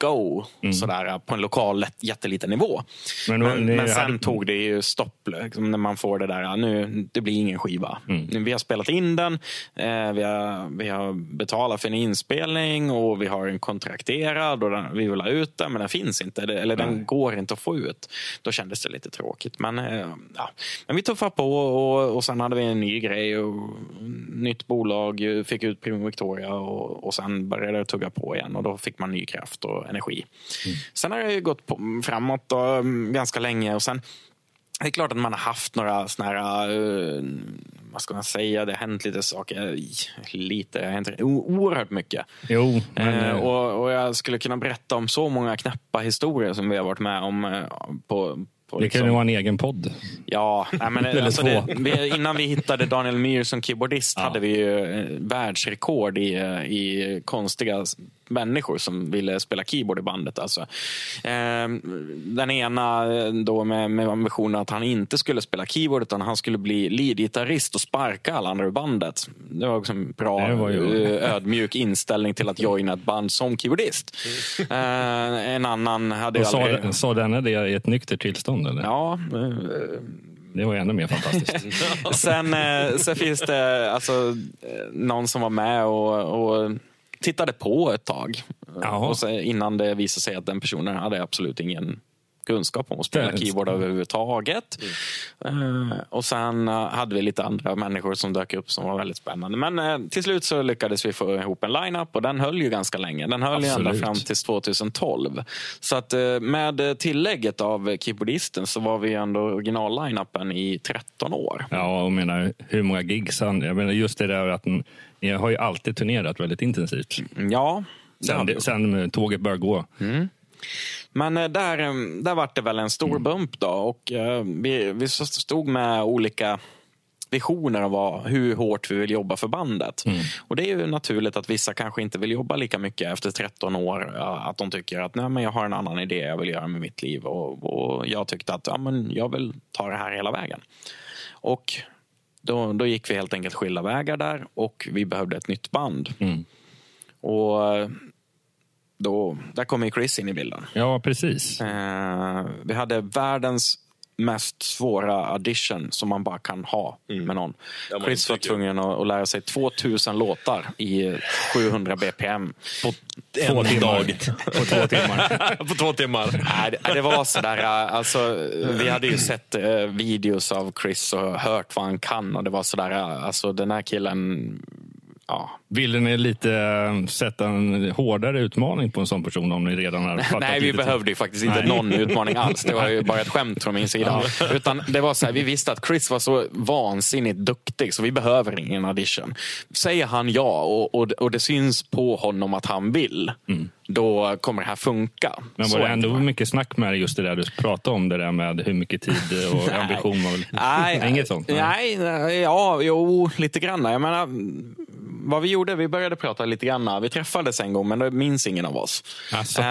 [SPEAKER 1] go sådär, på en lokal lätt- jätteliten nivå.
[SPEAKER 2] Men
[SPEAKER 1] Men, men,
[SPEAKER 2] ni hade-
[SPEAKER 1] sen tog det ju stopp liksom, när man får det där, nu, det blir ingen skiva.
[SPEAKER 2] Mm.
[SPEAKER 1] Vi har spelat in den, eh, vi, har, vi har betalat för en inspelning och vi har en kontrakterad och den, vi vill ha ut den men den finns inte, eller den går inte att få ut. Då kändes det lite tråkigt. Men, eh, ja. men vi tuffade på och, och sen hade vi en ny grej och nytt bolag, fick ut Primo Victoria och, och sen började det tugga på igen och då fick man ny kraft och energi. Sen har det ju gått på, framåt då, mm, ganska länge och sen det är klart att man har haft några såna här, eh, vad ska man säga, det har hänt lite saker. Lite, hänt o- oerhört mycket.
[SPEAKER 2] Jo, men...
[SPEAKER 1] Eh,
[SPEAKER 2] eh,
[SPEAKER 1] och, och jag skulle kunna berätta om så många knäppa historier som vi har varit med om. eh, På,
[SPEAKER 2] det kan ju vara en egen podd.
[SPEAKER 1] Ja, nej, men, alltså det, vi, innan vi hittade Daniel Myhr som keyboardist hade vi ju världsrekord i, i konstiga människor som ville spela keyboard i bandet. Alltså. Eh, den ena eh, då med, med ambitionen att han inte skulle spela keyboard utan han skulle bli leadgitarrist och sparka alla andra i bandet. Det var också en bra
[SPEAKER 2] var
[SPEAKER 1] eh, ödmjuk inställning till att joina ett band som keyboardist. Eh, en annan hade
[SPEAKER 2] Och sa,
[SPEAKER 1] aldrig...
[SPEAKER 2] sa denna det i ett nyktert tillstånd? Eller?
[SPEAKER 1] Ja,
[SPEAKER 2] Det var ännu mer fantastiskt.
[SPEAKER 1] Sen, sen finns det alltså, någon som var med och, och tittade på ett tag.
[SPEAKER 2] Jaha.
[SPEAKER 1] Och innan det visade sig att den personen hade absolut ingen kunskap om att spela keyboard överhuvudtaget. Eh, och sen eh, hade vi lite andra människor som dök upp som var väldigt spännande. Men eh, till slut så lyckades vi få ihop en line-up och den höll ju ganska länge. Den höll ju ända
[SPEAKER 2] Absolut.
[SPEAKER 1] fram till 2012. Så att med tillägget av keyboardisten så var vi ändå original-line-upen i 13 år.
[SPEAKER 2] Ja, och menar hur många gigs han... Jag menar just det där att ni har ju alltid turnerat väldigt intensivt.
[SPEAKER 1] Ja,
[SPEAKER 2] Sen, det, sen tåget började gå.
[SPEAKER 1] Men eh, där, eh, där var det väl en stor bump då och eh, vi, vi stod med olika visioner av hur hårt vi vill jobba för bandet. Och Det är ju naturligt att vissa kanske inte vill jobba lika mycket efter 13 år. Att de tycker att Nej, men jag har en annan idé jag vill göra med mitt liv. Och, och Jag tyckte att ja, men jag vill ta det här hela vägen. Och då, då gick vi helt enkelt skilda vägar där och vi behövde ett nytt band.
[SPEAKER 2] Mm.
[SPEAKER 1] Och då, där kom ju Chris in i bilden.
[SPEAKER 2] Ja, precis.
[SPEAKER 1] Eh, vi hade världens mest svåra audition som man bara kan ha med någon.
[SPEAKER 3] Ja,
[SPEAKER 1] Chris var tvungen att, att lära sig 2000 låtar i 700 bpm.
[SPEAKER 3] På
[SPEAKER 2] Två
[SPEAKER 3] en
[SPEAKER 2] timmar.
[SPEAKER 3] dag.
[SPEAKER 2] På två timmar.
[SPEAKER 3] på två timmar.
[SPEAKER 1] Nej, det, det var sådär, eh, alltså, vi hade ju sett eh, videos av Chris och hört vad han kan och det var sådär, eh, alltså den här killen, ja,
[SPEAKER 2] Ville ni lite eh, sätta en hårdare utmaning på en sån person om ni redan har fattat
[SPEAKER 1] Nej, vi behövde ju faktiskt inte
[SPEAKER 2] Nej.
[SPEAKER 1] någon utmaning alls. Det var ju bara ett skämt från min sida. Utan det var så här, vi visste att Chris var så vansinnigt duktig så vi behöver ingen audition. Säger han ja och, och, och det syns på honom att han vill, då kommer det här funka.
[SPEAKER 2] Men var det ändå mycket snack med just det där du pratade om, det där med hur mycket tid och ambition var väl...
[SPEAKER 1] Nej,
[SPEAKER 2] Inget sånt?
[SPEAKER 1] Nej, nej, ja, jo, lite grann. Jag menar, vad vi gjorde, vi började prata lite grann. Vi träffades en gång, men det minns ingen av oss.
[SPEAKER 2] Alltså,
[SPEAKER 1] Eh,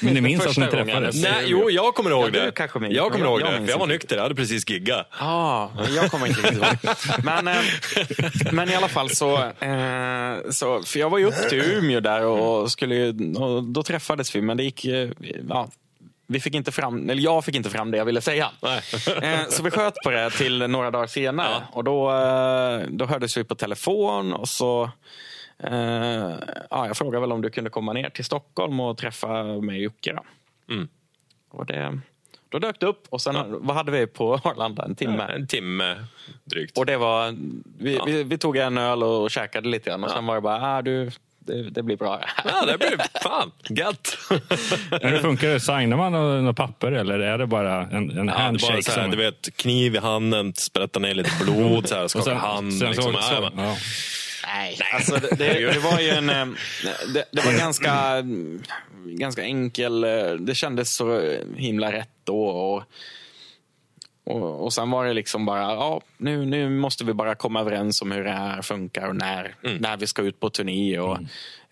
[SPEAKER 2] men ni minns att ni träffades?
[SPEAKER 3] Nej, jo, jag kommer ihåg
[SPEAKER 1] Ja,
[SPEAKER 3] det.
[SPEAKER 1] kanske minns.
[SPEAKER 3] jag kommer
[SPEAKER 1] Jag-
[SPEAKER 3] ihåg
[SPEAKER 1] jag
[SPEAKER 3] det,
[SPEAKER 1] minns
[SPEAKER 3] för jag var nykter. Jag hade precis giggat.
[SPEAKER 1] Ja, jag kommer inte ihåg. Men, eh, men i alla fall så, eh, så... För jag var ju upp till Umeå där och, skulle, ju- och då träffades vi, men det gick... eh, Ja, vi fick inte fram, eller jag fick inte fram det jag ville säga. Eh, Så vi sköt på det till några dagar senare. Och då, eh, då hördes vi på telefon och så... Ja, jag frågade väl om du kunde komma ner till Stockholm och träffa mig och Jocke. Då.
[SPEAKER 3] Mm.
[SPEAKER 1] Och det, då dök det upp och sen vad hade vi på Arlanda? En timme?
[SPEAKER 3] En timme drygt.
[SPEAKER 1] Och det var, vi,
[SPEAKER 3] Ja.
[SPEAKER 1] vi, vi tog en öl och käkade lite grann och sen var det bara, ah, du, det, det blir bra.
[SPEAKER 3] Ja, det blir fan gött.
[SPEAKER 2] Men hur funkar det? Signar man några några papper eller är det bara en, en
[SPEAKER 3] Ja, det
[SPEAKER 2] handshake?
[SPEAKER 3] bara så här,
[SPEAKER 2] som-
[SPEAKER 3] du vet, kniv i handen, sprätta ner lite blod, så här, skaka hand.
[SPEAKER 2] sen
[SPEAKER 3] liksom.
[SPEAKER 2] så, så, ja.
[SPEAKER 1] Nej, alltså det, det, det var ju en... eh, Det, det var ganska, ganska enkel... eh, Det kändes så himla rätt då. Och, och, och sen var det liksom bara, ja, nu, nu måste vi bara komma överens om hur det här funkar och när, när vi ska ut på turné och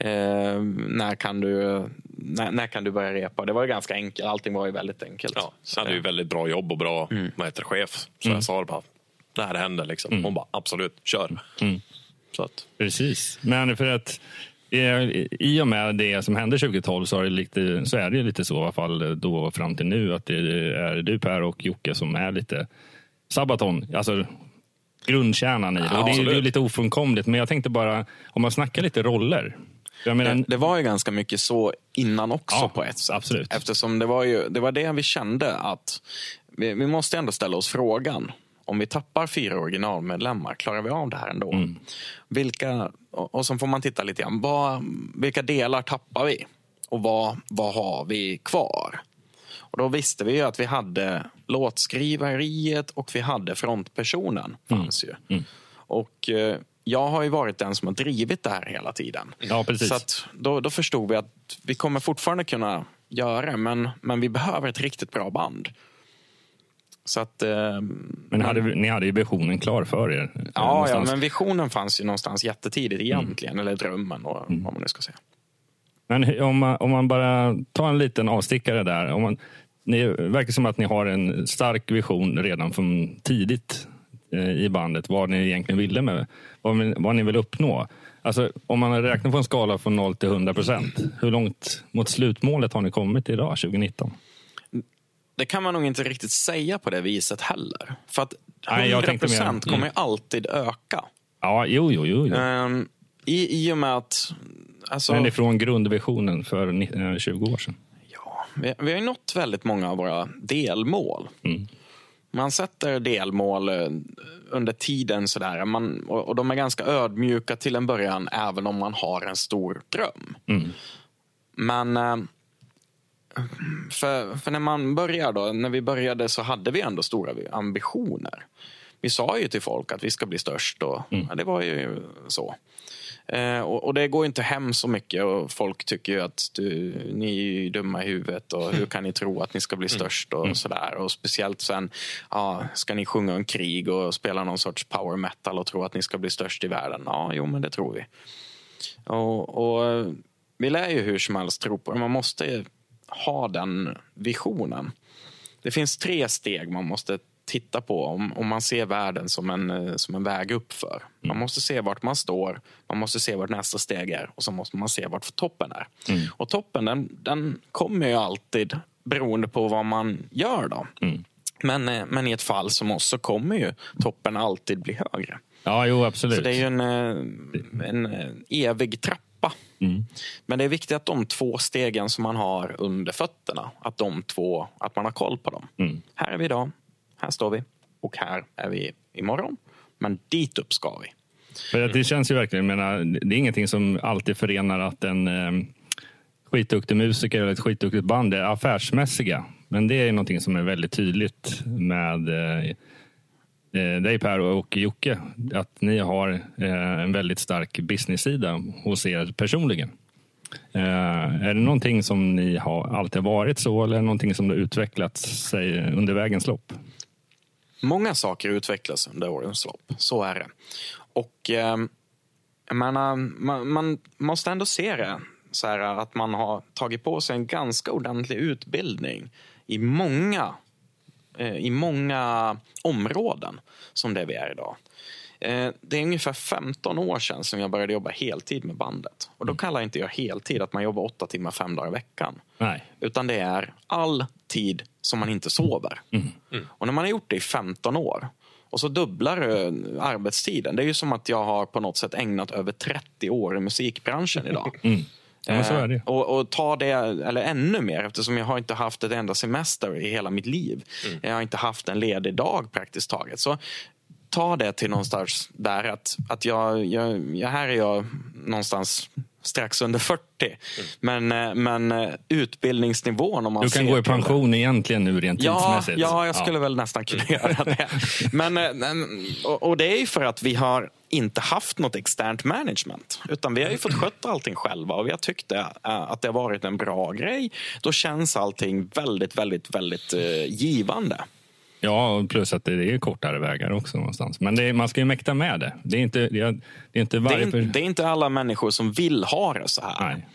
[SPEAKER 1] eh, när, kan du, när, när kan du börja repa. Det var ju ganska enkelt, allting var ju väldigt enkelt.
[SPEAKER 3] Ja,
[SPEAKER 1] Så
[SPEAKER 3] hade ju väldigt bra jobb och bra vad heter, chef. Så jag sa det bara, det här händer. Liksom. Hon bara, absolut, kör. Så att,
[SPEAKER 2] Precis. Men för att i och med det som hände 2012 så, har det lite, så är det lite så i alla fall då och fram till nu att det är du Per och Jocke som är lite Sabaton, alltså grundkärnan i det.
[SPEAKER 3] Ja,
[SPEAKER 2] och det är ju är lite ofrånkomligt. Men jag tänkte bara, om man snackar lite roller. Menar,
[SPEAKER 1] det, det var ju ganska mycket så innan också
[SPEAKER 2] Ja,
[SPEAKER 1] på ett sätt.
[SPEAKER 2] absolut.
[SPEAKER 1] Eftersom det var, ju, det var det vi kände att vi, vi måste ändå ställa oss frågan. Om vi tappar fyra originalmedlemmar, klarar vi av det här ändå?
[SPEAKER 2] Mm.
[SPEAKER 1] Vilka, och, så får man titta lite grann. Vad, vilka delar tappar vi? Och vad, vad har vi kvar? Och då visste vi ju att vi hade låtskriveriet och vi hade frontpersonen. fanns ju. Och eh, jag har ju varit den som har drivit det här hela tiden.
[SPEAKER 2] Ja, precis.
[SPEAKER 1] Så då, då förstod vi att vi kommer fortfarande kunna göra det, men, men vi behöver ett riktigt bra band. Så att... Eh,
[SPEAKER 2] men hade, ni hade ju visionen klar för er.
[SPEAKER 1] ja, ja, men visionen fanns ju någonstans jättetidigt egentligen. Eller drömmen, och, vad man nu ska säga.
[SPEAKER 2] Men om man, om man bara tar en liten avstickare där. Om man, ni, verkar som att ni har en stark vision redan från tidigt eh, i bandet. Vad ni egentligen ville med vad, ni- vad ni vill uppnå. Alltså, om man räknar på en skala från 0 till 100 procent. Hur långt mot slutmålet har ni kommit idag, 2019?
[SPEAKER 1] Det kan man nog inte riktigt säga på det viset heller. För att 100
[SPEAKER 2] Nej, jag tänkte mer-
[SPEAKER 1] procent kommer ju alltid öka.
[SPEAKER 2] Ja, jo, jo, jo. jo.
[SPEAKER 1] Ehm, i, I och med att... Alltså,
[SPEAKER 2] Men ifrån grundvisionen för ni- eh, 20 år sedan.
[SPEAKER 1] ja, vi, vi har ju nått väldigt många av våra delmål.
[SPEAKER 2] Mm.
[SPEAKER 1] Man sätter delmål eh, under tiden sådär. Man, och, och de är ganska ödmjuka till en början även om man har en stor dröm.
[SPEAKER 2] Mm.
[SPEAKER 1] Men eh, för, för när man börjar då, när vi började så hade vi ändå stora ambitioner. Vi sa ju till folk att vi ska bli störst och ja, det var ju så. Eh, och, och, det går inte hem så mycket och folk tycker ju att du, ni är dumma i huvudet och hur kan ni tro att ni ska bli mm. störst och mm. sådär. Och speciellt sen, ja, ska ni sjunga om krig och spela någon sorts power metal och tro att ni ska bli störst i världen? Ja, jo men det tror vi. Och, och vi lär ju hur som helst tro på det. Man måste ha den visionen. Det finns tre steg man måste titta på om, om man ser världen som en, eh, som en väg uppför. Man mm. måste se vart man står, man måste se vart nästa steg är och så måste man se vart toppen är. Mm. Och toppen den, den kommer ju alltid beroende på vad man gör. då. Mm. Men, eh, men i ett fall som oss så kommer ju toppen alltid bli högre.
[SPEAKER 2] Ja, jo, absolut.
[SPEAKER 1] Så det är ju en, eh, en evig trappa. Mm. Men det är viktigt att de två stegen som man har under fötterna, att de två, att man har koll på dem. Mm. Här är vi idag, här står vi och här är vi imorgon. Men dit upp ska vi.
[SPEAKER 2] För det känns ju verkligen, menar, det är ingenting som alltid förenar att en eh, skitduktig musiker eller ett skitduktigt band är affärsmässiga. Men det är någonting som är väldigt tydligt med eh, eh dig Per och Jocke. Att ni har eh, en väldigt stark business-sida hos er personligen. Eh, är det någonting som ni har alltid varit så eller någonting som har utvecklats sig under vägens lopp?
[SPEAKER 1] Många saker utvecklas under årens lopp, så är det. Och eh, menar, man, man, måste ändå se det så här att man har tagit på sig en ganska ordentlig utbildning i många, i många områden som det vi är idag. Eh, det är ungefär 15 år sedan som jag började jobba heltid med bandet. Och Då mm. kallar inte jag heltid att man jobbar åtta timmar fem dagar i veckan.
[SPEAKER 2] Nej.
[SPEAKER 1] Utan det är all tid som man inte sover. Mm. Mm. Och när man har gjort det i 15 år och så dubblar du arbetstiden. Det är ju som att jag har på något sätt ägnat över 30 år i musikbranschen idag. Mm.
[SPEAKER 2] Ja.
[SPEAKER 1] Eh, och, och, ta det, eller ännu mer, eftersom jag har inte haft ett enda semester i hela mitt liv. Mm. Jag har inte haft en ledig dag praktiskt taget. Så ta det till någonstans där att, att jag, jag, jag, här är jag någonstans strax under 40. Mm. Men, eh, men eh, utbildningsnivån om man
[SPEAKER 2] Du kan gå i pension det. egentligen nu rent
[SPEAKER 1] ja,
[SPEAKER 2] tidsmässigt.
[SPEAKER 1] Ja, jag skulle ja. väl nästan kunna göra det. Men, eh, och, det är ju för att vi har inte haft något externt management. Utan vi har ju fått sköta allting själva och vi har tyckt det, att det har varit en bra grej. Då känns allting väldigt, väldigt, väldigt givande.
[SPEAKER 2] Ja, plus att det är kortare vägar också någonstans. Men är, man ska ju mäkta med det. Det är inte, det är, det är inte varje...
[SPEAKER 1] Det är, det är, inte alla människor som vill ha det så här.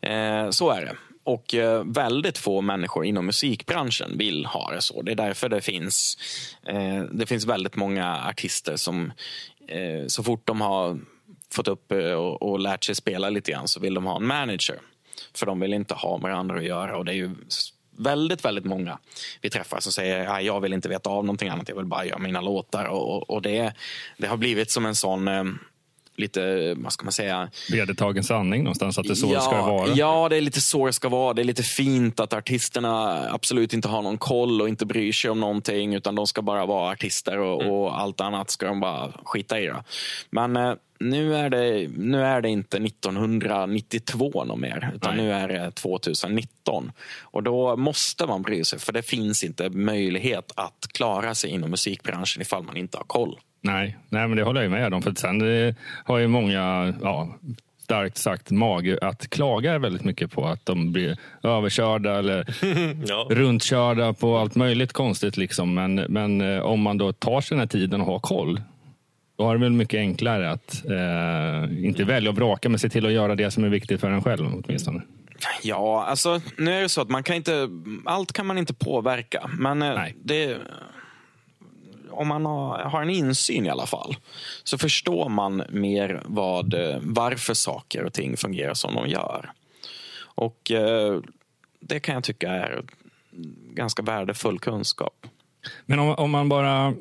[SPEAKER 1] Eh, så är det. Och eh, väldigt få människor inom musikbranschen vill ha det så. Det är därför det finns, eh, det finns väldigt många artister som eh, så fort de har fått upp eh, och, och lärt sig spela lite grann så vill de ha en manager. För de vill inte ha med andra att göra. Och det är ju väldigt, väldigt många vi träffar som säger att jag vill inte veta av någonting annat, jag vill bara göra mina låtar. Och, och och det, det har blivit som en sån eh, lite, vad ska man säga?
[SPEAKER 2] Vedertagen sanning någonstans, att det är så ja, det ska vara?
[SPEAKER 1] Ja, det är lite så det ska vara. Det är lite fint att artisterna absolut inte har någon koll och inte bryr sig om någonting, utan de ska bara vara artister och, mm. och allt annat ska de bara skita i. Då. Men eh, nu är, det, nu är det inte 1992 något mer, utan Nej. nu är det 2019. Och då måste man bry sig, för det finns inte möjlighet att klara sig inom musikbranschen ifall man inte har koll.
[SPEAKER 2] Nej, Nej men det håller jag med om. För sen eh, har ju många, ja, starkt sagt, mage att klaga väldigt mycket på att de blir överkörda eller ja. runtkörda på allt möjligt konstigt. Liksom. Men, men eh, om man då tar sig den här tiden och har koll, då har det väl mycket enklare att eh, inte välja och vraka, men se till att göra det som är viktigt för en själv åtminstone.
[SPEAKER 1] Ja, alltså nu är det så att man kan inte, allt kan man inte påverka. Men eh, det, om man har, har, en insyn i alla fall så förstår man mer vad, eh, varför saker och ting fungerar som de gör. Och eh, det kan jag tycka är ganska värdefull kunskap.
[SPEAKER 2] Men om, om man bara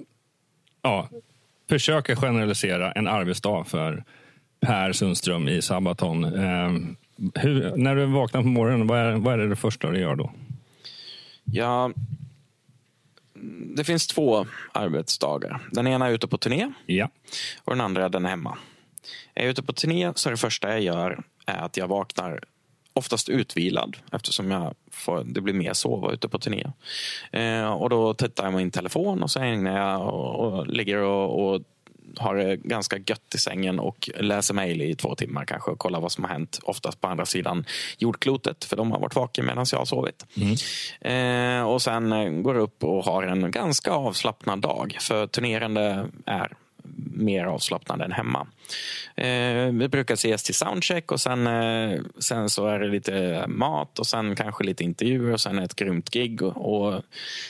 [SPEAKER 2] ja, försöker generalisera en arbetsdag för Per Sundström i Sabaton. Eh, hur, när du vaknar på morgonen, vad är, vad är det, det första du gör då?
[SPEAKER 1] Ja, det finns två arbetsdagar. Den ena är ute på turné
[SPEAKER 2] ja.
[SPEAKER 1] och den andra är den hemma. Är jag ute på turné så är det första jag gör är att jag vaknar oftast utvilad eftersom jag får, det blir mer sova ute på turné. Eh, och då tittar jag på min telefon och så hänger jag och, och ligger och, och har det ganska gött i sängen och läser mejl i två timmar kanske och kollar vad som har hänt. Oftast på andra sidan jordklotet, för de har varit vaken medan jag har sovit. Eh, och sen eh, går upp och har en ganska avslappnad dag. För turnerande är mer avslappnad än hemma. Eh, vi brukar ses till soundcheck och sen, eh, sen så är det lite mat och sen kanske lite intervjuer och sen ett grymt gig. Och, och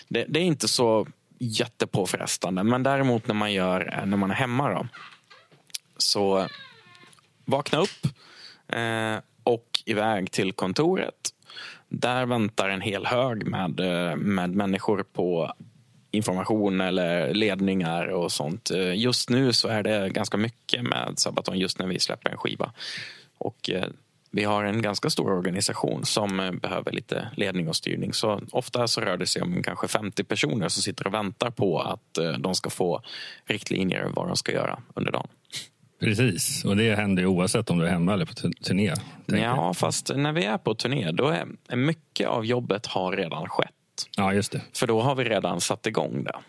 [SPEAKER 1] det, det är inte så jättepåfrestande. Men däremot när man, gör, eh, när man är hemma då, så vakna upp eh, och iväg till kontoret. Där väntar en hel hög med, eh, med människor på information eller ledningar och sånt. Eh, just nu så är det ganska mycket med Sabaton just när vi släpper en skiva. Och eh, vi har en ganska stor organisation som eh, behöver lite ledning och styrning. Så ofta så rör det sig om kanske 50 personer som sitter och väntar på att eh, de ska få riktlinjer vad de ska göra under dagen.
[SPEAKER 2] Precis, och det händer ju oavsett om du är hemma eller på tu- turné.
[SPEAKER 1] Ja, fast när vi är på turné då är mycket av jobbet har redan skett.
[SPEAKER 2] ja, just det.
[SPEAKER 1] För då har vi redan satt igång det.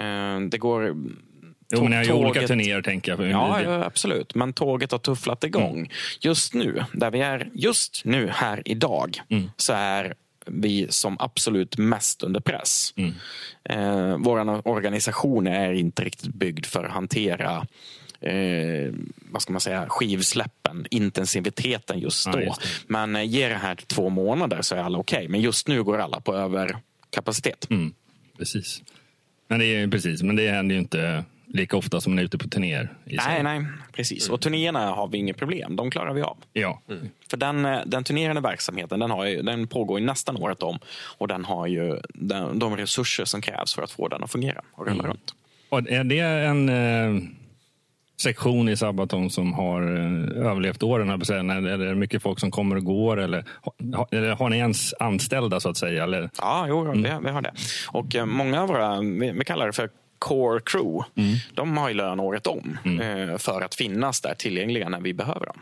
[SPEAKER 1] Eh, Det går...
[SPEAKER 2] Jo, men ni har ju olika
[SPEAKER 1] tåget-
[SPEAKER 2] turnéer tänker jag.
[SPEAKER 1] Ja, ja, absolut. Men tåget har tufflat igång. Just nu, där vi är just nu här idag, så är vi som absolut mest under press. Eh, Vår organisation är inte riktigt byggd för att hantera eh, vad ska man säga, skivsläppen, intensiviteten just
[SPEAKER 2] Ja,
[SPEAKER 1] då.
[SPEAKER 2] just det.
[SPEAKER 1] Men eh, ge det här till två månader så är alla okej. Men just nu går alla på överkapacitet.
[SPEAKER 2] Mm, precis. Men det, är, precis. Men det händer ju inte lika ofta som när man är ute på turnéer.
[SPEAKER 1] Nej, nej, precis. Och turnéerna har vi inget problem. De klarar vi av.
[SPEAKER 2] Ja,
[SPEAKER 1] För den, eh, den turnerande verksamheten den, har ju, den pågår ju nästan året om. Och den har ju den, de resurser som krävs för att få den att fungera och rulla runt.
[SPEAKER 2] Och är det en eh, sektion i Sabaton som har eh, överlevt åren? är det mycket folk som kommer och går? Eller, ha, eller har ni ens anställda så att säga? Eller,
[SPEAKER 1] Ja, jo, vi, vi har det. Och eh, många av våra, vi, vi kallar det för core crew, de har ju lön året om eh, för att finnas där tillgängliga när vi behöver dem.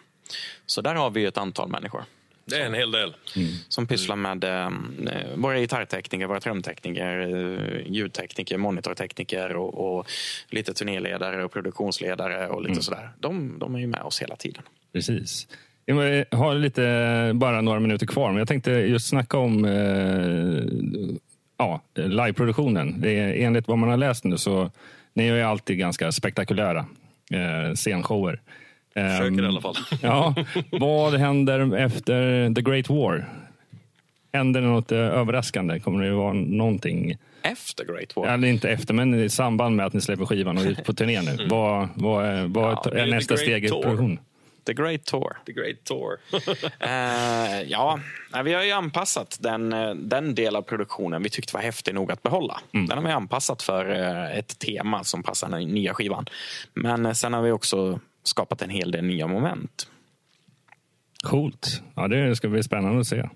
[SPEAKER 1] Så där har vi ju ett antal människor
[SPEAKER 3] Det är en hel del.
[SPEAKER 1] som pysslar med eh, våra gitarrtekniker, våra trumtekniker, eh, ljudtekniker, monitortekniker och, och lite turnéledare och produktionsledare och lite sådär. De, de är ju med oss hela tiden.
[SPEAKER 2] Precis. Jag har lite, bara några minuter kvar, men jag tänkte just snacka om eh, ja, liveproduktionen. Det är, enligt vad man har läst nu så ni är ju alltid ganska spektakulära eh, scenshower.
[SPEAKER 3] Försöker
[SPEAKER 2] Ehm,
[SPEAKER 3] i alla fall.
[SPEAKER 2] Ja, vad händer efter The Great War? Händer det något eh, överraskande? Kommer det vara någonting?
[SPEAKER 1] Efter Great War.
[SPEAKER 2] Eller inte efter, men i samband med att ni släpper skivan och är ute på turné nu. Vad, vad, är- vad
[SPEAKER 1] Ja,
[SPEAKER 3] är
[SPEAKER 2] nästa steg i produktionen?
[SPEAKER 1] The Great Tour.
[SPEAKER 3] The Great Tour.
[SPEAKER 1] Eh, ja, vi har ju anpassat den, eh, den del av produktionen vi tyckte var häftig nog att behålla. Den har vi anpassat för eh, ett tema som passar den nya skivan. Men eh, sen har vi också skapat en hel del nya moment.
[SPEAKER 2] Coolt. Ja, det ska bli spännande att se. Eh,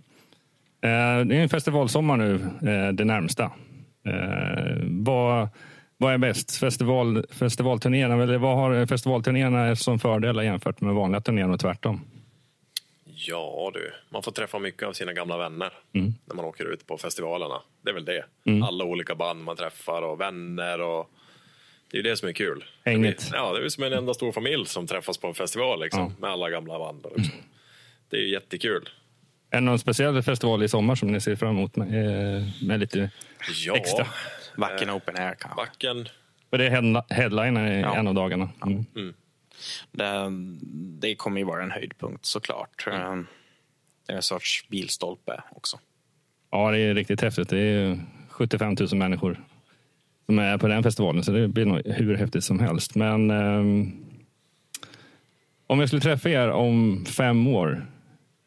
[SPEAKER 2] Det är en festivalsommar nu, eh, det närmsta. Eh, Vad, vad är bäst? Festival, festivalturnéerna, eller vad har festivalturnéerna som fördelar jämfört med vanliga turnéer och tvärtom?
[SPEAKER 3] Ja du, man får träffa mycket av sina gamla vänner
[SPEAKER 2] Mm.
[SPEAKER 3] när man åker ut på festivalerna. Det är väl det. Alla olika band man träffar och vänner. och Det är det som är kul. Blir- Ja, det är som en enda stor familj som träffas på en festival liksom,
[SPEAKER 2] Ja.
[SPEAKER 3] med alla gamla band. Liksom. Det är jättekul.
[SPEAKER 2] Är det någon speciell festival i sommar som ni ser fram emot med, eh, med lite
[SPEAKER 3] Ja,
[SPEAKER 2] extra?
[SPEAKER 1] Vacken Open Air kanske.
[SPEAKER 3] backen.
[SPEAKER 2] Och det är headli- headliner i
[SPEAKER 1] Ja.
[SPEAKER 2] en av dagarna. Mm.
[SPEAKER 1] Det, det kommer ju vara en höjdpunkt såklart. Eh, Det är en sorts bilstolpe också.
[SPEAKER 2] Ja, det är riktigt häftigt. Det är 75 000 människor som är på den festivalen, så det blir nog hur häftigt som helst. Men ehm, om jag skulle träffa er om fem år,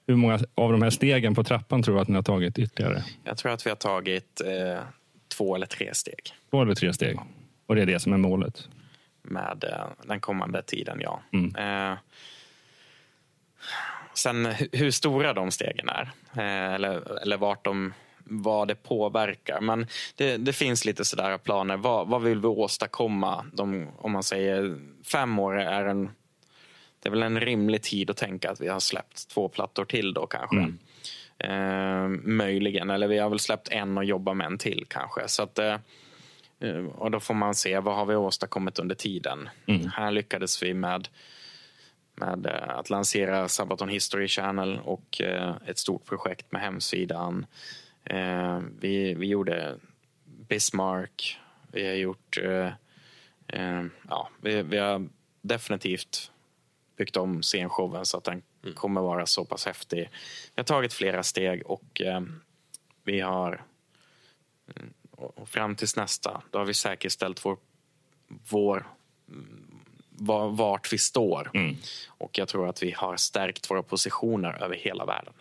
[SPEAKER 2] hur många av de här stegen på trappan tror du att ni har tagit ytterligare?
[SPEAKER 1] Jag tror att vi har tagit eh, två eller tre steg
[SPEAKER 2] Två eller tre steg? Och det är det som är målet?
[SPEAKER 1] med eh, den kommande tiden, ja.
[SPEAKER 2] Mm.
[SPEAKER 1] Eh, sen hu- hur stora de stegen är, eh, eller, eller vart de, vad det påverkar. Men det, det finns lite sådär planer. Vad, vad vill vi åstadkomma? De, om man säger fem år är en det är väl en rimlig tid att tänka att vi har släppt två plattor till då kanske.
[SPEAKER 2] Mm.
[SPEAKER 1] Eh, möjligen, eller vi har väl släppt en och jobbar med en till kanske. Så att, eh, Eh, och då får man se vad har vi åstadkommit under tiden. Här lyckades vi med, med eh, att lansera Sabaton History Channel och eh, ett stort projekt med hemsidan. Vi, vi gjorde Bismarck. Vi har gjort... Ja, vi, vi har definitivt byggt om scenshowen så att den kommer vara så pass häftig. Vi har tagit flera steg och eh, vi har mm, och fram tills nästa, då har vi säkerställt vår, vår mm, va- vart vi står. Och jag tror att vi har stärkt våra positioner över hela världen.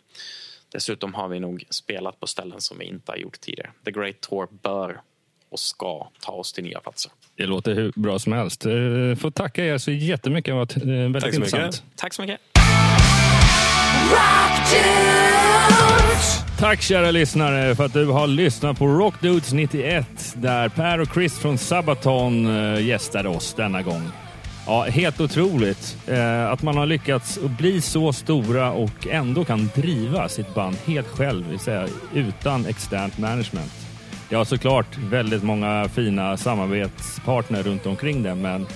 [SPEAKER 1] Dessutom har vi nog spelat på ställen som vi inte har gjort tidigare. The Great Tour bör och ska ta oss till nya platser.
[SPEAKER 2] Det låter hur bra som helst. Eh, Får tacka er så jättemycket. Det var eh, väldigt
[SPEAKER 3] Tack så mycket.
[SPEAKER 2] intressant.
[SPEAKER 1] Tack så mycket!
[SPEAKER 2] Tack kära lyssnare för att du har lyssnat på Rock Dudes 91 där Per och Chris från Sabaton eh, gästade oss denna gång. Ja, helt otroligt eh, att man har lyckats bli så stora och ändå kan driva sitt band helt själv, det vill säga utan externt management. Jag har såklart väldigt många fina samarbetspartner runt omkring det, men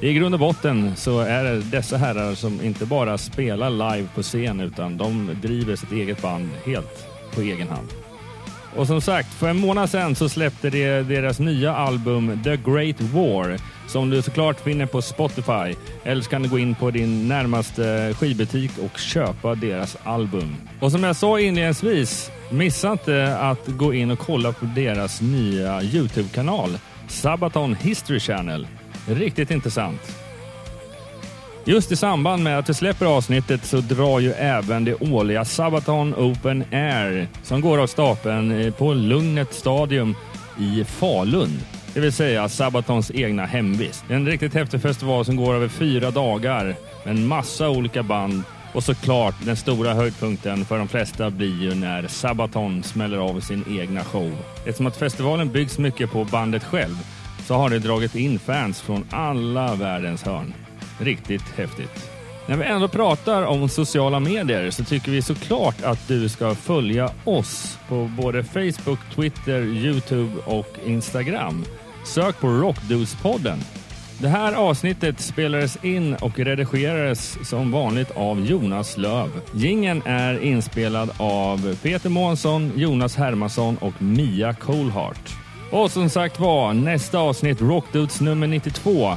[SPEAKER 2] i grund och botten så är det dessa herrar som inte bara spelar live på scen utan de driver sitt eget band helt på egen hand. Och som sagt, för en månad sedan så släppte de deras nya album The Great War som du såklart finner på Spotify. Eller så kan du gå in på din närmaste skivbutik och köpa deras album. Och som jag sa inledningsvis, missa inte att gå in och kolla på deras nya Youtube-kanal Sabaton History Channel. Riktigt intressant. Just i samband med att vi släpper avsnittet så drar ju även det årliga Sabaton Open Air som går av stapeln eh, på Lugnet Stadium i Falun. Det vill säga Sabatons egna hemvist. En riktigt häftig festival som går över fyra dagar med en massa olika band och såklart den stora höjdpunkten för de flesta blir ju när Sabaton smäller av sin egna show. Eftersom att festivalen byggs mycket på bandet själv så har det dragit in fans från alla världens hörn. Riktigt häftigt. När vi ändå pratar om sociala medier så tycker vi såklart att du ska följa oss på både Facebook, Twitter, Youtube och Instagram. Sök på Rockdudespodden. Det här avsnittet spelades in och redigerades som vanligt av Jonas Löv. Gingen är inspelad av Peter Månsson, Jonas Hermansson och Mia Coolhart. Och som sagt var, nästa avsnitt Rockdudes nummer 92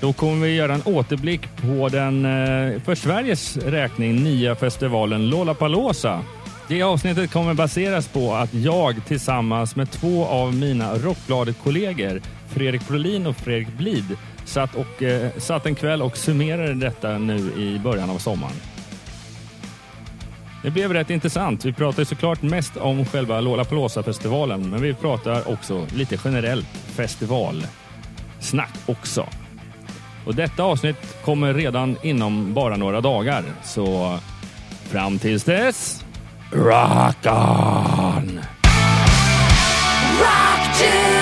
[SPEAKER 2] då kommer vi göra en återblick på den eh, för Sveriges räkning nya festivalen Lollapalooza. Det avsnittet kommer baseras på att jag tillsammans med två av mina Rockbladet-kollegor, Fredrik Brolin och Fredrik Blid, satt, och, eh, satt en kväll och summerade detta nu i början av sommaren. Det blev rätt intressant. Vi pratar ju såklart mest om själva Lollapalooza-festivalen, men vi pratar också lite generellt festivalsnack också. Och detta avsnitt kommer redan inom bara några dagar, så fram tills dess, rock on!
[SPEAKER 4] Rock